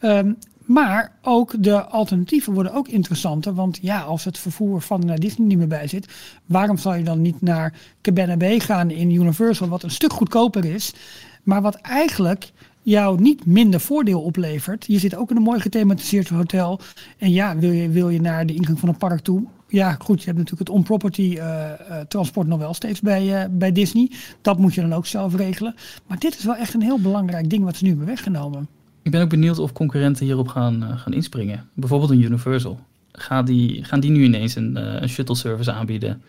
Um, maar ook de alternatieven worden ook interessanter. Want ja, als het vervoer van naar Disney niet meer bij zit, waarom zou je dan niet naar Cabana Bay gaan in Universal, wat een stuk goedkoper is, maar wat eigenlijk jou niet minder voordeel oplevert. Je zit ook in een mooi gethematiseerd hotel. En ja, wil je, wil je naar de ingang van een park toe? Ja, goed, je hebt natuurlijk het on-property uh, uh, transport nog wel steeds bij, uh, bij Disney. Dat moet je dan ook zelf regelen. Maar dit is wel echt een heel belangrijk ding wat ze nu hebben weggenomen. Ik ben ook benieuwd of concurrenten hierop gaan, gaan inspringen. Bijvoorbeeld een Universal. Gaan die, gaan die nu ineens een, een shuttle service aanbieden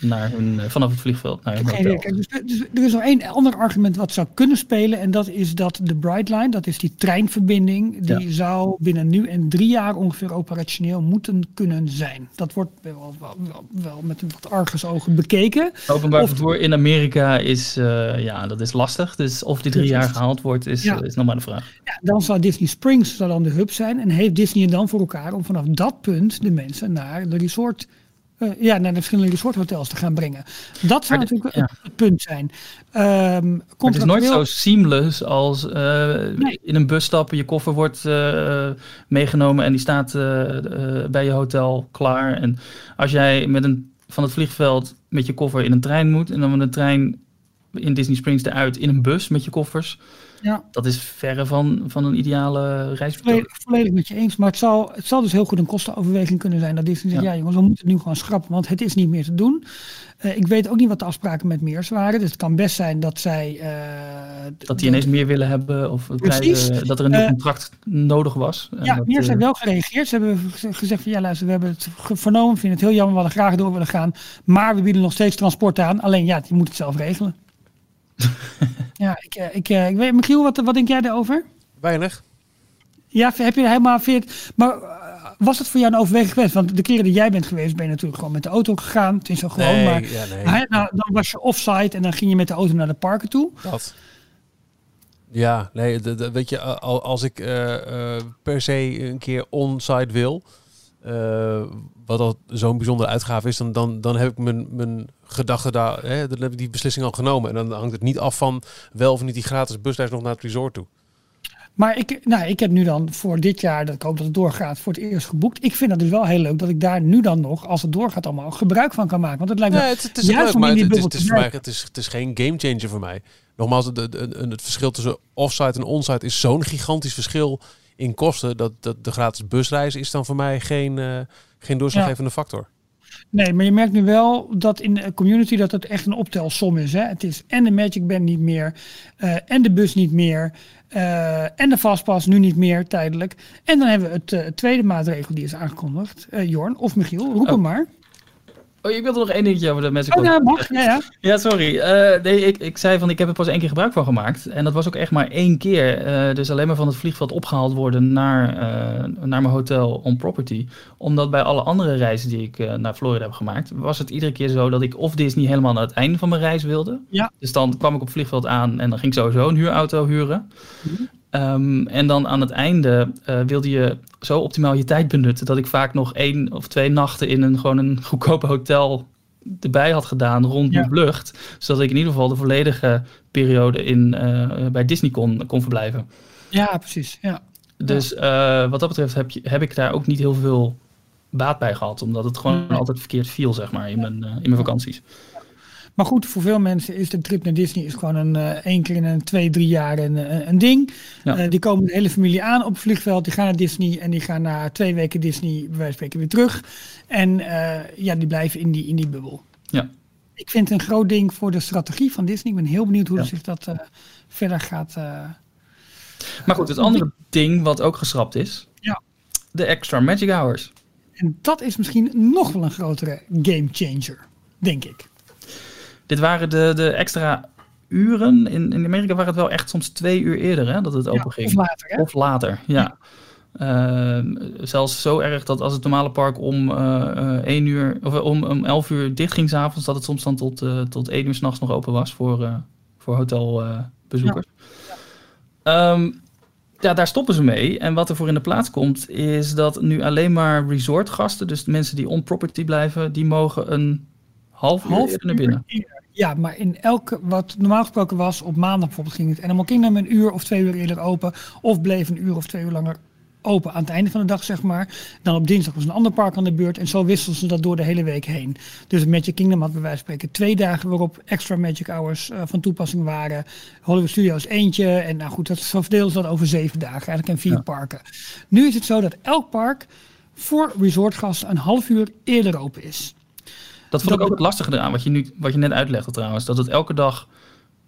naar hun, eh, vanaf het vliegveld naar hun hotel. Kijk, dus, dus, er is nog één ander argument wat zou kunnen spelen. En dat is dat de Brightline, dat is die treinverbinding, die zou binnen nu en drie jaar ongeveer operationeel moeten kunnen zijn. Dat wordt wel, wel, wel, met een wat argusogen bekeken. Openbaar of, vervoer in Amerika is, uh, ja, dat is lastig. Dus of die drie jaar gehaald wordt, is, ja. is nog maar de vraag. Ja, dan zou Disney Springs zou dan de hub zijn. En heeft Disney dan voor elkaar om vanaf dat punt de mensen naar de resort ja, naar de verschillende resorthotels te gaan brengen. Dat zou natuurlijk ja. het punt zijn. Um, het is nooit zo seamless als uh, nee. in een bus stappen, je koffer wordt uh, meegenomen en die staat bij je hotel klaar. En als jij met een, van het vliegveld met je koffer in een trein moet en dan met een trein in Disney Springs eruit in een bus met je koffers ja. Dat is verre van, van een ideale reis. Volledig, volledig, met je eens. Maar het zal, het zal dus heel goed een kostenoverweging kunnen zijn. Dat Disney zegt, ja. ja jongens, we moeten het nu gewoon schrappen, want het is niet meer te doen. Uh, ik weet ook niet wat de afspraken met Meers waren. Dus het kan best zijn dat zij... Uh, dat die ineens meer willen hebben. Of krijgen, dat er een nieuw contract nodig was. Ja, dat, Meers heeft wel gereageerd. Ze hebben gezegd van ja luister, we hebben het vernomen. Vinden het heel jammer, we hadden graag door willen gaan. Maar we bieden nog steeds transport aan. Alleen ja, die moet het zelf regelen. [laughs] ja, ik, eh, ik, eh, ik weet, Michiel, wat, wat denk jij daarover? Weinig. Ja, heb je helemaal veert. Maar eh, was het voor jou een overweging geweest? Want de keren dat jij bent geweest, ben je natuurlijk gewoon met de auto gegaan. Het is zo gewoon. Nee, maar ja, nee. nou, dan was je offsite en dan ging je met de auto naar de parken toe. Dat. Ja, nee, de, de, weet je, als ik uh, uh, per se een keer on-site wil, uh, wat al zo'n bijzondere uitgave is, dan, dan, dan heb ik mijn, mijn gedachten daar, hè, dan heb ik die beslissing al genomen. En dan hangt het niet af van wel of niet die gratis busreis nog naar het resort toe. Maar ik, nou, ik heb nu dan voor dit jaar, dat ik hoop dat het doorgaat, voor het eerst geboekt. Ik vind dat dus wel heel leuk dat ik daar nu dan nog, als het doorgaat allemaal, gebruik van kan maken. Want het lijkt me ja, het, het is leuk, maar het, het, is, het, is voor mij, het, is, het is geen gamechanger voor mij. Nogmaals, het, het, het verschil tussen offsite en onsite is zo'n gigantisch verschil in kosten. Dat, dat de gratis busreis is dan voor mij geen, uh, geen doorslaggevende ja. factor. Nee, maar je merkt nu wel dat in de community dat het echt een optelsom is. Hè? Het is en de Magic Band niet meer, uh, en de bus niet meer, uh, en de Fastpass nu niet meer tijdelijk. En dan hebben we het uh, tweede maatregel die is aangekondigd. Jorn of Michiel, roep oh. hem maar. Oh, ik wilde nog één dingetje over de mensen. Oh, ja, mag. Ja, ja. ja sorry. Uh, nee, ik, ik zei van ik heb er pas één keer gebruik van gemaakt. En dat was ook echt maar één keer. Uh, dus alleen maar van het vliegveld opgehaald worden naar, uh, naar mijn hotel on property. Omdat bij alle andere reizen die ik naar Florida heb gemaakt, was het iedere keer zo dat ik of Disney helemaal aan het einde van mijn reis wilde. Ja. Dus dan kwam ik op het vliegveld aan en dan ging ik sowieso een huurauto huren. Mm Um, en dan aan het einde uh, wilde je zo optimaal je tijd benutten dat ik vaak nog één of twee nachten in een gewoon een goedkope hotel erbij had gedaan rond ja. mijn vlucht. Zodat ik in ieder geval de volledige periode in, uh, bij Disney kon, kon verblijven. Ja, precies. Ja. Dus uh, wat dat betreft heb, je, heb ik daar ook niet heel veel baat bij gehad. Omdat het gewoon altijd verkeerd viel, zeg maar, in mijn, in mijn vakanties. Maar goed, voor veel mensen is de trip naar Disney is gewoon een uh, één keer in een twee, drie jaar een, uh, een ding. Ja. Uh, die komen de hele familie aan op het vliegveld, die gaan naar Disney en die gaan na twee weken Disney bij wijze van spreken weer terug. En ja, die blijven in die, in die bubbel. Ja. Ik vind het een groot ding voor de strategie van Disney. Ik ben heel benieuwd hoe ja. zich dat verder gaat. maar goed, het andere ding wat ook geschrapt is, ja. de extra Magic Hours. En dat is misschien nog wel een grotere game changer, denk ik. Dit waren de, de extra uren. In, in Amerika waren het wel echt soms twee uur eerder hè, dat het open ging. Of later. Hè? Of later, ja. Uh, zelfs zo erg dat als het normale park om uh, 1 uur of om, om 11 uur dicht ging s'avonds, dat het soms dan tot, uh, tot 1 uur s'nachts nog open was voor, voor hotelbezoekers. Ja. Um, ja, daar stoppen ze mee. En wat er voor in de plaats komt, is dat nu alleen maar resortgasten, dus de mensen die on-property blijven, die mogen een half uur, half uur naar binnen. Ja, maar in elke, wat normaal gesproken was, op maandag bijvoorbeeld ging het Animal Kingdom een uur of twee uur eerder open. Of bleef een uur of twee uur langer open aan het einde van de dag, zeg maar. Dan op dinsdag was een ander park aan de beurt. En zo wisselden ze dat door de hele week heen. Dus Magic Kingdom had bij wijze van spreken twee dagen waarop extra Magic Hours uh, van toepassing waren. Hollywood Studios eentje. En nou goed, dat, zo verdeelden ze dat over zeven dagen eigenlijk en vier ja. parken. Nu is het zo dat elk park voor resortgasten een half uur eerder open is. Dat vond ik ook het lastige eraan, wat je, nu, wat je net uitlegde trouwens. Dat het elke dag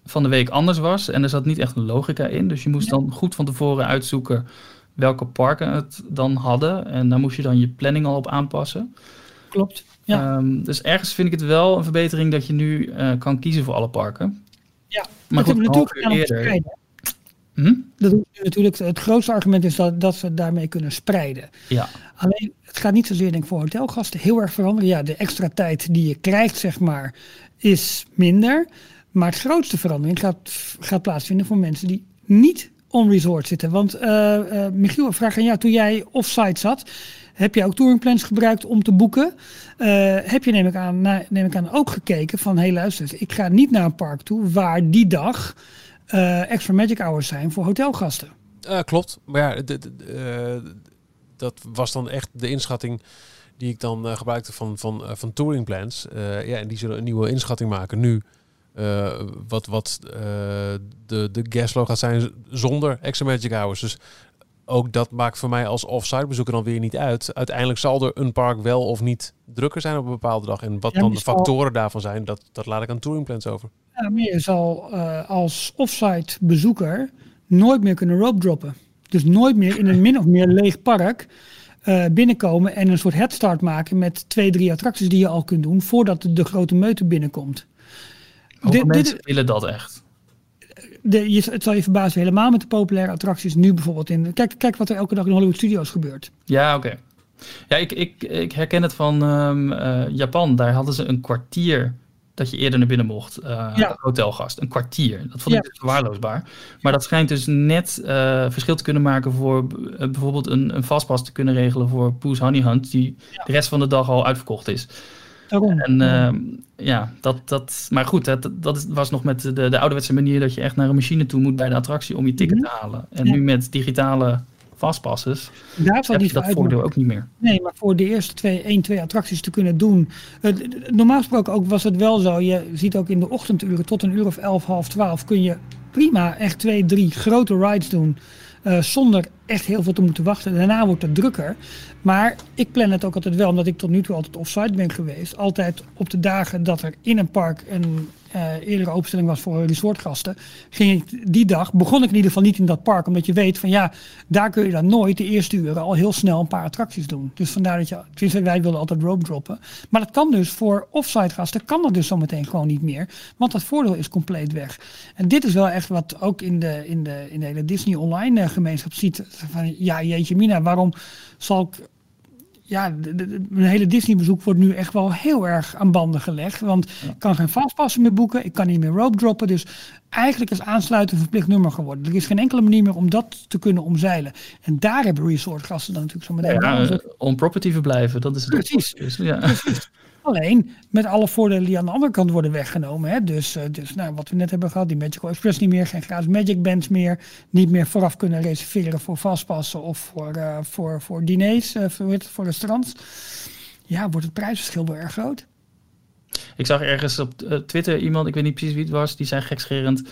van de week anders was. En er zat niet echt een logica in. Dus je moest dan goed van tevoren uitzoeken welke parken het dan hadden. En daar moest je dan je planning al op aanpassen. Klopt. Ja. Um, dus ergens vind ik het wel een verbetering dat je nu uh, kan kiezen voor alle parken. Ja, maar goed, natuurlijk aan eerder. Hm? Dat is natuurlijk het grootste argument is dat, dat we daarmee kunnen spreiden. Ja. Alleen het gaat niet zozeer denk ik voor hotelgasten heel erg veranderen. Ja, de extra tijd die je krijgt, zeg maar, is minder. Maar het grootste verandering gaat, gaat plaatsvinden voor mensen die niet on resort zitten. Want uh, uh, Michiel, vraag aan jou, toen jij offsite zat, heb je ook touringplans gebruikt om te boeken? Uh, heb je neem ik, aan, neem ik aan ook gekeken van, hé hey, luister, ik ga niet naar een park toe waar die dag extra magic hours zijn voor hotelgasten. klopt, maar ja, de, dat was dan echt de inschatting die ik dan uh, gebruikte van, van, uh, van touring plans. Uh, ja, en die zullen een nieuwe inschatting maken nu. wat wat de, de gasflow gaat zijn zonder extra magic hours. Dus ook dat maakt voor mij als off-site bezoeker dan weer niet uit. Uiteindelijk zal er een park wel of niet drukker zijn op een bepaalde dag. En wat ja, dan de factoren zal... daarvan zijn, dat, dat laat ik aan touring plans over. Ja, maar je zal als off-site bezoeker nooit meer kunnen rope droppen. Dus nooit meer in een min of meer leeg park uh, binnenkomen en een soort headstart maken met twee, drie attracties die je al kunt doen voordat de, de grote meute binnenkomt. Hoeveel mensen dit, willen dat echt? De, je, het zal je verbazen helemaal met de populaire attracties nu bijvoorbeeld in. Kijk, kijk wat er elke dag in Hollywood Studios gebeurt. Ja, oké. Okay. Ja, ik, ik, ik herken het van um, uh, Japan. Daar hadden ze een kwartier dat je eerder naar binnen mocht. Uh, ja. Hotelgast. Een kwartier. Dat vond ik dus verwaarloosbaar. Maar dat schijnt dus net uh, verschil te kunnen maken voor uh, bijvoorbeeld een, een vastpas te kunnen regelen voor Poes Honey Hunt, die ja. de rest van de dag al uitverkocht is. Daarom. En ja, ja dat, dat, maar goed, dat, dat was nog met de, de ouderwetse manier dat je echt naar een machine toe moet bij de attractie om je ticket -hmm. te halen. En nu met digitale vastpasses, Daar heb je dat voordeel ook niet meer. Nee, maar voor de eerste twee, één, twee attracties te kunnen doen. Uh, normaal gesproken ook was het wel zo. Je ziet ook in de ochtenduren tot een uur of elf, half twaalf kun je prima echt twee, drie grote rides doen. Uh, zonder echt heel veel te moeten wachten. Daarna wordt het drukker. Maar ik plan het ook altijd wel, omdat ik tot nu toe altijd offsite ben geweest. Altijd op de dagen dat er in een park een uh, eerdere openstelling was voor resortgasten, ging ik die dag, begon ik in ieder geval niet in dat park, omdat je weet van ja, daar kun je dan nooit de eerste uren al heel snel een paar attracties doen. Dus vandaar dat je, wij wilden altijd rope droppen. Maar dat kan dus voor offsite gasten, kan dat dus zometeen gewoon niet meer, want dat voordeel is compleet weg. En dit is wel echt wat ook in de, in de, in de hele Disney online eh, gemeenschap ziet, van ja jeetje mina, waarom zal ik ja, mijn hele Disney-bezoek wordt nu echt wel heel erg aan banden gelegd. Want ik kan geen fastpassen meer boeken, ik kan niet meer rope droppen. Dus eigenlijk is aansluiten verplicht nummer geworden. Er is geen enkele manier meer om dat te kunnen omzeilen. En daar hebben resortgasten dan natuurlijk zo meteen... Ja, uh, on property verblijven, dat is het. Precies. Ja. Precies. Alleen met alle voordelen die aan de andere kant worden weggenomen. Hè? Dus, uh, dus nou, wat we net hebben gehad, die Magical Express niet meer, geen gratis Magic Bands meer. Niet meer vooraf kunnen reserveren voor vastpassen of voor, uh, voor, voor diners, uh, voor, voor restaurants. Ja, wordt het prijsverschil wel erg groot. Ik zag ergens op Twitter iemand, ik weet niet precies wie het was, die zei gekscherend.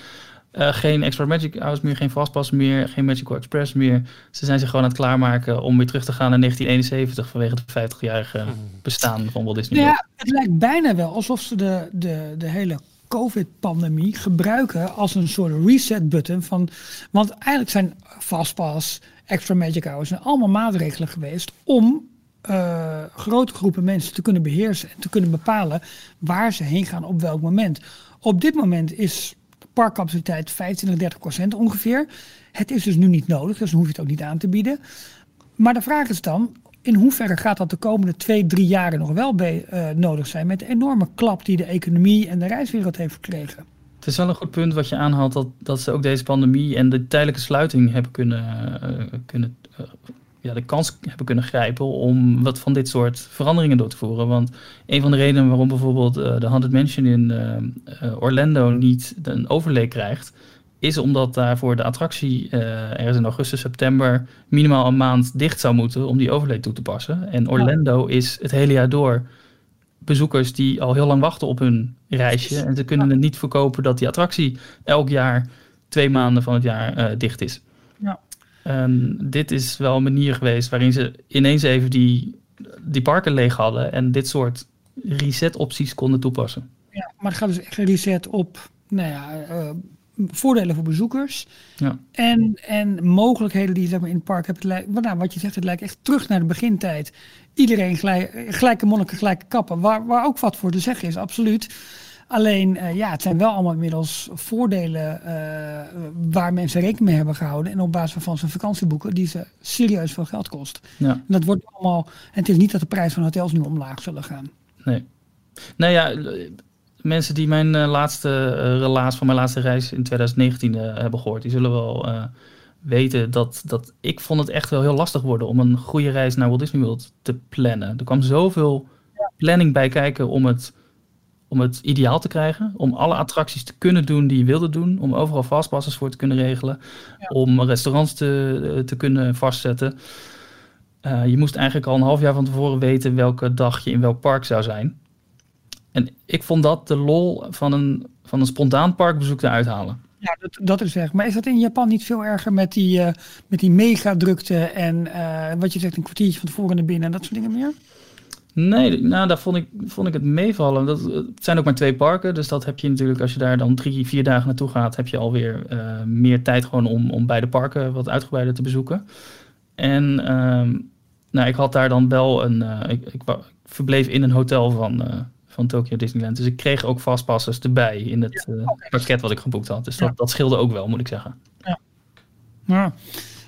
Uh, geen extra Magic House meer, geen Fastpass meer, geen Magical Express meer. Ze zijn zich gewoon aan het klaarmaken om weer terug te gaan naar 1971 vanwege het 50-jarige hmm. bestaan van Walt Disney Ja, het lijkt bijna wel alsof ze de, de, de hele COVID-pandemie gebruiken als een soort reset-button. Van, want eigenlijk zijn Fastpass, Extra Magic Hours en allemaal maatregelen geweest om uh, grote groepen mensen te kunnen beheersen en te kunnen bepalen waar ze heen gaan op welk moment. Op dit moment is parkcapaciteit 25, 30 procent ongeveer. Het is dus nu niet nodig, dus dan hoef je het ook niet aan te bieden. Maar de vraag is dan, in hoeverre gaat dat de komende twee, drie jaren nog wel bij, uh, nodig zijn met de enorme klap die de economie en de reiswereld heeft gekregen? Het is wel een goed punt wat je aanhaalt, dat, dat ze ook deze pandemie en de tijdelijke sluiting hebben kunnen, uh, kunnen uh, ja, de kans hebben kunnen grijpen om wat van dit soort veranderingen door te voeren. Want een van de redenen waarom bijvoorbeeld uh, de Haunted Mansion in uh, Orlando niet een overlay krijgt, is omdat daarvoor de attractie ergens in augustus, september minimaal een maand dicht zou moeten om die overlay toe te passen. En Orlando is het hele jaar door bezoekers die al heel lang wachten op hun reisje. En ze kunnen het niet verkopen dat die attractie elk jaar twee maanden van het jaar dicht is. En dit is wel een manier geweest waarin ze ineens even die, die parken leeg hadden en dit soort reset-opties konden toepassen. Ja, maar het gaat dus echt reset op nou ja, uh, voordelen voor bezoekers ja. en, en mogelijkheden die je zeg maar, in het park hebt. Nou, wat je zegt, het lijkt echt terug naar de begintijd. Iedereen gelijk, gelijke monniken, gelijke kappen, waar, waar ook wat voor te zeggen is, absoluut. Alleen, uh, ja, het zijn wel allemaal inmiddels voordelen uh, waar mensen rekening mee hebben gehouden. En op basis waarvan ze vakantieboeken die ze serieus veel geld kost. Ja. En dat wordt allemaal. En het is niet dat de prijs van hotels nu omlaag zullen gaan. Nee. Nou ja, mensen die mijn uh, laatste relaas van mijn laatste reis in 2019 hebben gehoord, die zullen wel weten dat, dat ik vond het echt wel heel lastig worden om een goede reis naar Walt Disney World te plannen. Er kwam zoveel ja. planning bij kijken om het om het ideaal te krijgen. Om alle attracties te kunnen doen die je wilde doen. Om overal fastpasses voor te kunnen regelen. Ja. Om restaurants te, te kunnen vastzetten. Uh, je moest eigenlijk al een half jaar van tevoren weten welke dag je in welk park zou zijn. En ik vond dat de lol van een, van een spontaan parkbezoek te uithalen. Ja, dat, dat is echt. Maar is dat in Japan niet veel erger met die, uh, met die megadrukte en uh, wat je zegt, een kwartiertje van tevoren naar binnen en dat soort dingen meer? Nee, nou, daar vond ik, vond ik het meevallen. Dat, het zijn ook maar twee parken, dus dat heb je natuurlijk, als je daar dan drie, vier dagen naartoe gaat, heb je alweer uh, meer tijd gewoon om, om beide parken wat uitgebreider te bezoeken. En uh, nou, ik had daar dan wel een, uh, ik, ik, ik, verbleef in een hotel van, uh, van Tokyo Disneyland, dus ik kreeg ook vastpassers erbij in het pakket wat ik geboekt had. Dus dat, ja. dat scheelde ook wel, moet ik zeggen. Ja. ja.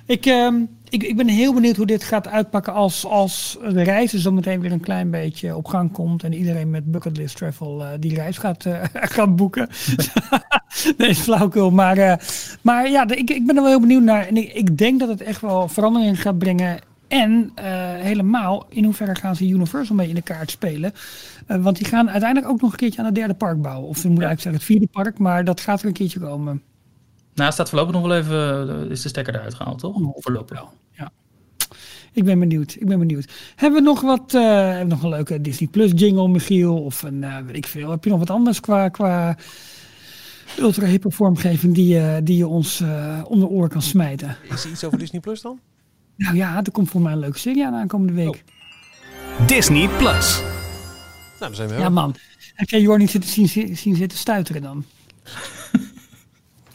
Ik, uh, ik, ik ben heel benieuwd hoe dit gaat uitpakken als, als de reizen zo meteen weer een klein beetje op gang komt. En iedereen met bucketlist travel uh, die reis gaat, uh, [laughs] gaat boeken. [laughs] nee, flauwkul. Maar, uh, maar ja, ik, ik ben er wel heel benieuwd naar. En ik, ik denk dat het echt wel verandering gaat brengen. En helemaal, in hoeverre gaan ze Universal mee in de kaart spelen? want die gaan uiteindelijk ook nog een keertje aan het derde park bouwen. Of we moeten eigenlijk zeggen het vierde park, maar dat gaat er een keertje komen. Nou, staat voorlopig nog wel even, eh, is de stekker eruit gehaald, toch? Voorlopig wel, ja. Ik ben benieuwd, ik ben benieuwd. Hebben we nog wat, uh, hebben we nog een leuke Disney Plus jingle, Michiel? Of een, uh, weet ik veel, heb je nog wat anders qua, qua ultra hippe vormgeving die, uh, die je ons uh, om de oren kan smijten? Is er iets over Disney Plus dan? Nou ja, er komt voor mij een leuke serie aan aankomende week. Oh. Disney Plus. Nou, dan zijn we Ja man, heb jij Jorn niet zitten, zien, zien zitten stuiteren dan?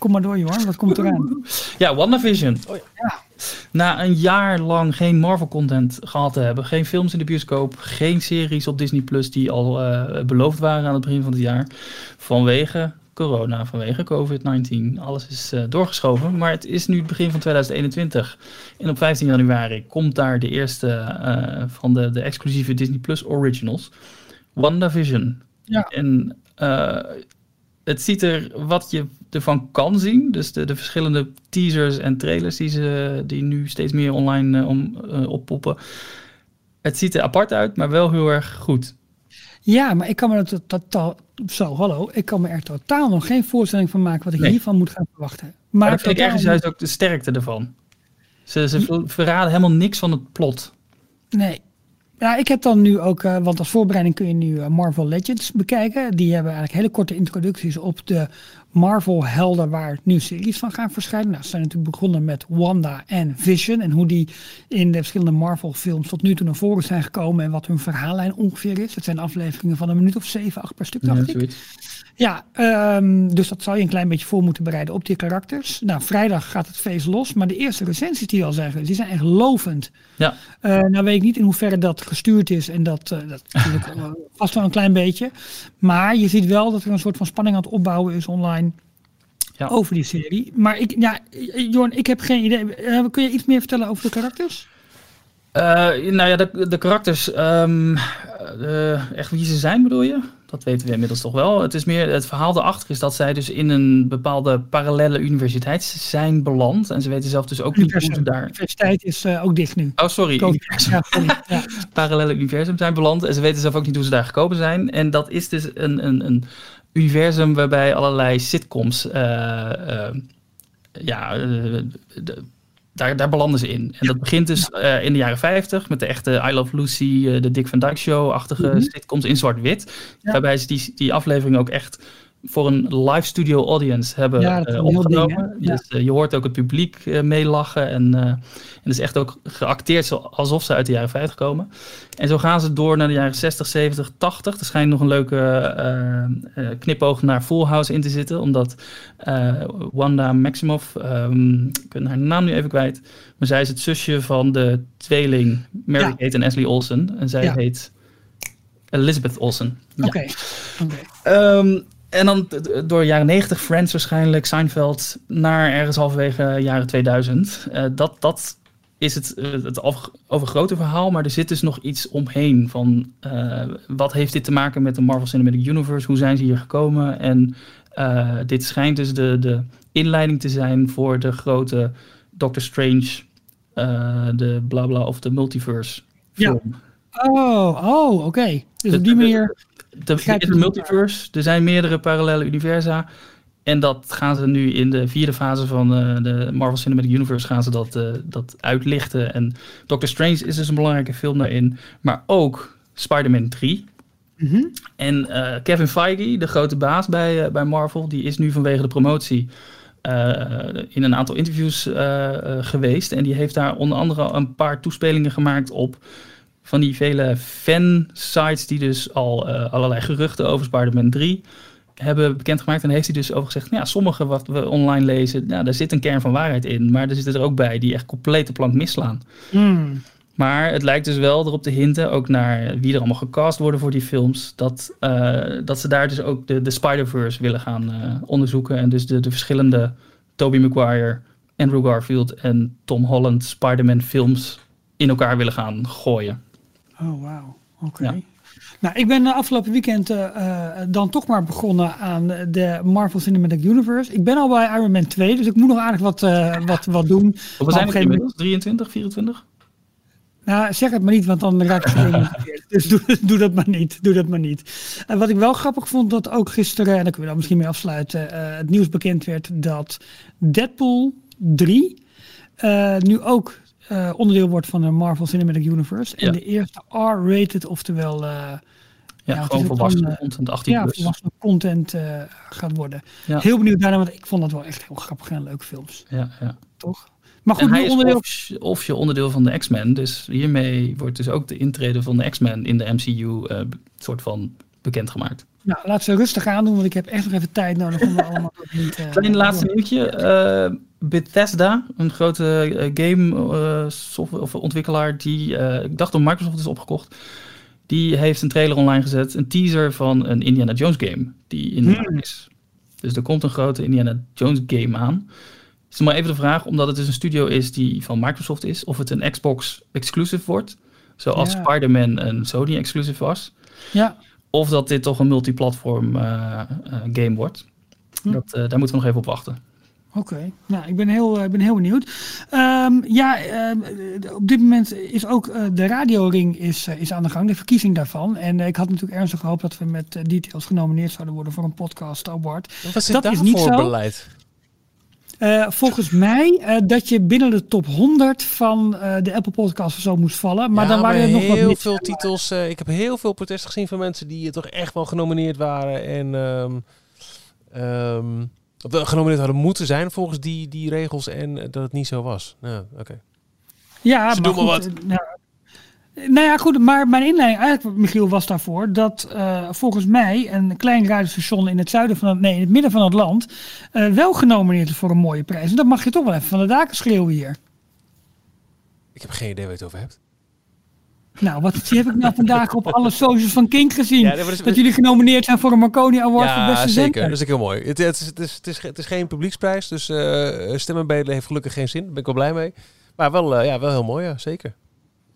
Kom maar door, Jorn. Wat komt eraan? [laughs] Ja, WandaVision. Oh, ja. Na een jaar lang geen Marvel-content gehad te hebben, geen films in de bioscoop, geen series op Disney Plus die al uh, beloofd waren aan het begin van het jaar, vanwege corona, vanwege COVID-19. Alles is uh, doorgeschoven, maar het is nu het begin van 2021. En op 15 januari komt daar de eerste uh, van de, de exclusieve Disney Plus Originals, WandaVision. Ja. En het ziet er wat je ervan kan zien. Dus de, de verschillende teasers en trailers die, ze, die nu steeds meer online uh, om, uh, oppoppen. Het ziet er apart uit, maar wel heel erg goed. Ja, maar ik kan me er totaal. Zo, hallo. Ik kan me er totaal nog geen voorstelling van maken wat ik hiervan moet gaan verwachten. Maar, maar dat ik ergens juist ook de sterkte ervan. Ze, ze verraden helemaal niks van het plot. Nee, ja, ik heb dan nu ook, uh, want als voorbereiding kun je nu uh, Marvel Legends bekijken. Die hebben eigenlijk hele korte introducties op de Marvel-helden waar nu series van gaan verschijnen. Nou, ze zijn natuurlijk begonnen met Wanda en Vision. En hoe die in de verschillende Marvel-films tot nu toe naar voren zijn gekomen. En wat hun verhaallijn ongeveer is. Het zijn afleveringen van een minuut of zeven, acht per stuk, dacht ja, ik. Ja, um, dus dat zou je een klein beetje voor moeten bereiden op die karakters. Nou, vrijdag gaat het feest los, maar de eerste recensies die al zijn die zijn echt lovend. Ja. Uh, nou weet ik niet in hoeverre dat gestuurd is en dat, uh, dat natuurlijk uh, [laughs] vast wel een klein beetje. Maar je ziet wel dat er een soort van spanning aan het opbouwen is online ja. over die serie. Maar ik, ja, Jorn, ik heb geen idee. kun je iets meer vertellen over de karakters? nou ja, de, de karakters, um, echt wie ze zijn bedoel je? Dat weten we inmiddels toch wel. Het is meer het verhaal erachter is dat zij dus in een bepaalde parallele universiteit zijn beland. En ze weten zelf dus ook niet hoe ze daar. De universiteit is uh, ook dicht nu. Oh, sorry. Ja, ja. [laughs] Parallele universum zijn beland. En ze weten zelf ook niet hoe ze daar gekomen zijn. En dat is dus een, een, een universum waarbij allerlei sitcoms. Uh, uh, ja, de, daar, daar belanden ze in. En dat begint dus uh, in de jaren 50 met de echte I Love Lucy, uh, de Dick Van Dyke Show-achtige mm -hmm. sitcoms in zwart-wit. Ja. Waarbij ze die, die aflevering ook echt voor een live studio audience hebben ja, uh, opgenomen. Ding, dus je hoort ook het publiek meelachen en en is echt ook geacteerd alsof ze uit de jaren 50 komen. En zo gaan ze door naar de jaren 60, 70, 80. Er schijnt nog een leuke uh, uh, knipoog naar Full House in te zitten. Omdat uh, Wanda Maximoff, um, ik ben haar naam nu even kwijt. Maar zij is het zusje van de tweeling Mary Kate ja. en Ashley Olsen. En zij ja. heet Elizabeth Olsen. Oké. Okay. Okay. Um, en dan door de jaren 90, Friends waarschijnlijk, Seinfeld, naar ergens halverwege jaren 2000. Uh, dat, dat is het uh, het overgrote verhaal, maar er zit dus nog iets omheen van uh, wat heeft dit te maken met de Marvel Cinematic Universe, hoe zijn ze hier gekomen en uh, dit schijnt dus de, de inleiding te zijn voor de grote Doctor Strange, de blabla of de multiverse film. Ja. Oh, oh oké. Okay. Dus op die manier... De, de, de multiverse, er zijn meerdere parallele universa. En dat gaan ze nu in de vierde fase van uh, de Marvel Cinematic Universe gaan ze dat, uh, dat uitlichten. En Doctor Strange is dus een belangrijke film daarin. Maar ook Spider-Man 3. Mm -hmm. En uh, Kevin Feige, de grote baas bij, bij Marvel, die is nu vanwege de promotie in een aantal interviews geweest. En die heeft daar onder andere een paar toespelingen gemaakt op van die vele fan-sites die dus al allerlei geruchten over Spider-Man 3 hebben bekendgemaakt. En heeft hij dus over gezegd, nou ja, sommige wat we online lezen, nou, daar zit een kern van waarheid in. Maar er zitten er ook bij die echt compleet de plank misslaan. Mm. Maar het lijkt dus wel erop te hinten, ook naar wie er allemaal gecast worden voor die films, dat, uh, dat ze daar dus ook de, de Spider-Verse willen gaan uh, onderzoeken. En dus de, de verschillende Tobey Maguire, Andrew Garfield en Tom Holland Spider-Man films in elkaar willen gaan gooien. Oh, wauw. Oké. Ja. Nou, ik ben afgelopen weekend uh, dan toch maar begonnen aan de Marvel Cinematic Universe. Ik ben al bij Iron Man 2, dus ik moet nog aardig wat, uh, wat, wat doen. We zijn er inmiddels? 23, 24? Nou, zeg het maar niet, want dan raak ik [laughs] Dus doe, doe, dat maar niet. Doe dat maar niet. En wat ik wel grappig vond, dat ook gisteren, en daar kunnen we dan misschien mee afsluiten, uh, het nieuws bekend werd dat Deadpool 3 uh, nu ook uh, onderdeel wordt van de Marvel Cinematic Universe. En de eerste R-rated, oftewel ja, ja gewoon volwassen dan, content, 18 ja, plus. volwassen content uh, gaat worden. Heel benieuwd daarna, want ik vond dat wel echt heel grappig en leuke films. Ja, ja. Toch? Maar goed, hij onderdeel... is of, je onderdeel van de X-Men. Dus hiermee wordt dus ook de intrede van de X-Men in de MCU uh, soort van bekendgemaakt. Nou, laat ze rustig aan doen, want ik heb echt nog even tijd nodig om allemaal [laughs] niet... Uh, Klein laatste nieuwtje. Uh, Bethesda, een grote uh, game software of ontwikkelaar die, ik dacht door Microsoft is opgekocht, die heeft een trailer online gezet, een teaser van een Indiana Jones game die in de hmm. is. Dus er komt een grote Indiana Jones game aan. Het is maar even de vraag, omdat het dus een studio is die van Microsoft is, of het een Xbox exclusive wordt, zoals Spider-Man een Sony exclusive was. Ja. Of dat dit toch een multiplatform uh, game wordt. Hm. Dat, daar moeten we nog even op wachten. Oké, nou, ik ben heel, ben heel benieuwd. Um, ja, uh, op dit moment is ook uh, de radioring is, uh, is aan de gang, de verkiezing daarvan. En ik had natuurlijk ernstig gehoopt dat we met Details genomineerd zouden worden voor een podcast award. Wat is dat is niet zo. beleid? Volgens mij dat je binnen de top 100 van de Apple Podcast zo moest vallen. Maar dan waren er nog heel wat veel titels. ik heb heel veel protesten gezien van mensen die toch echt wel genomineerd waren. En um, um, genomineerd hadden moeten zijn volgens die, die regels en dat het niet zo was. Oké. Ja, maar goed, wat. Nou, nou ja, goed, maar mijn inleiding eigenlijk, Michiel, was daarvoor dat uh, volgens mij een klein radiostation in het zuiden van het, nee, in het midden van het land uh, wel genomineerd is voor een mooie prijs. En dat mag je toch wel even van de daken schreeuwen hier. Ik heb geen idee waar je het over hebt. Nou, wat [laughs] heb ik nou vandaag op alle socials van King gezien? dat, jullie genomineerd zijn voor een Marconi Award voor beste zeker. Dat is ook heel mooi. Het, het, is, het, is, het, is, het is geen publieksprijs, dus uh, stemmen heeft gelukkig geen zin. Daar ben ik wel blij mee. Maar wel, uh, ja, wel heel mooi, ja, zeker.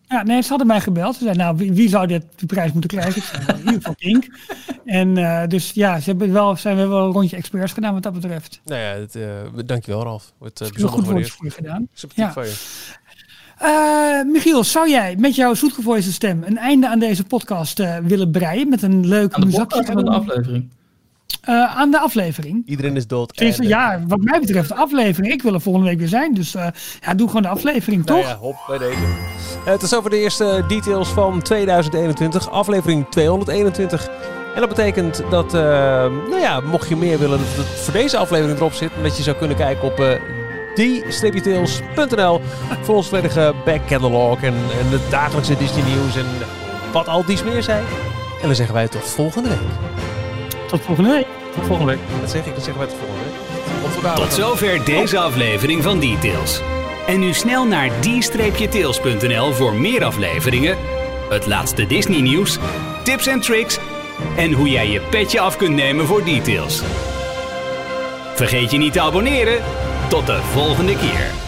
Ja, nee, ze hadden mij gebeld. Ze zeiden, nou, wie, wie zou dit, die prijs moeten krijgen? Ik zei, nou, in ieder geval Kink. [laughs] En uh, dus ja, ze hebben wel, zijn we wel een rondje experts gedaan wat dat betreft. Nou ja, het, uh, dankjewel Ralf. Wordt uh, bijzonder goed voor je gedaan. Sympathiek ja. van je. Uh, Michiel, zou jij met jouw zoetgevoelige stem een einde aan deze podcast uh, willen breien met een leuk aan de aan de aflevering? Uh, aan de aflevering. Iedereen is dood. Dus, ja, wat mij betreft de aflevering. Ik wil er volgende week weer zijn. Dus ja, doe gewoon de aflevering, nou toch? Ja, hop, bij deze. het is over de eerste details van 2021. Aflevering 221. En dat betekent dat, nou ja, mocht je meer willen dat het voor deze aflevering erop zit, dat je zou kunnen kijken op die-tails.nl voor ons volledige back catalog en, en het dagelijkse Disney nieuws en wat al dies meer zijn. En dan zeggen wij tot volgende week. Tot volgende week. Tot volgende week. Dat zeg ik, dan zeggen wij tot volgende week. Tot zover deze aflevering van Details. En nu snel naar d-tails.nl voor meer afleveringen, het laatste Disney nieuws, tips en tricks en hoe jij je petje af kunt nemen voor Details. Vergeet je niet te abonneren tot de volgende keer.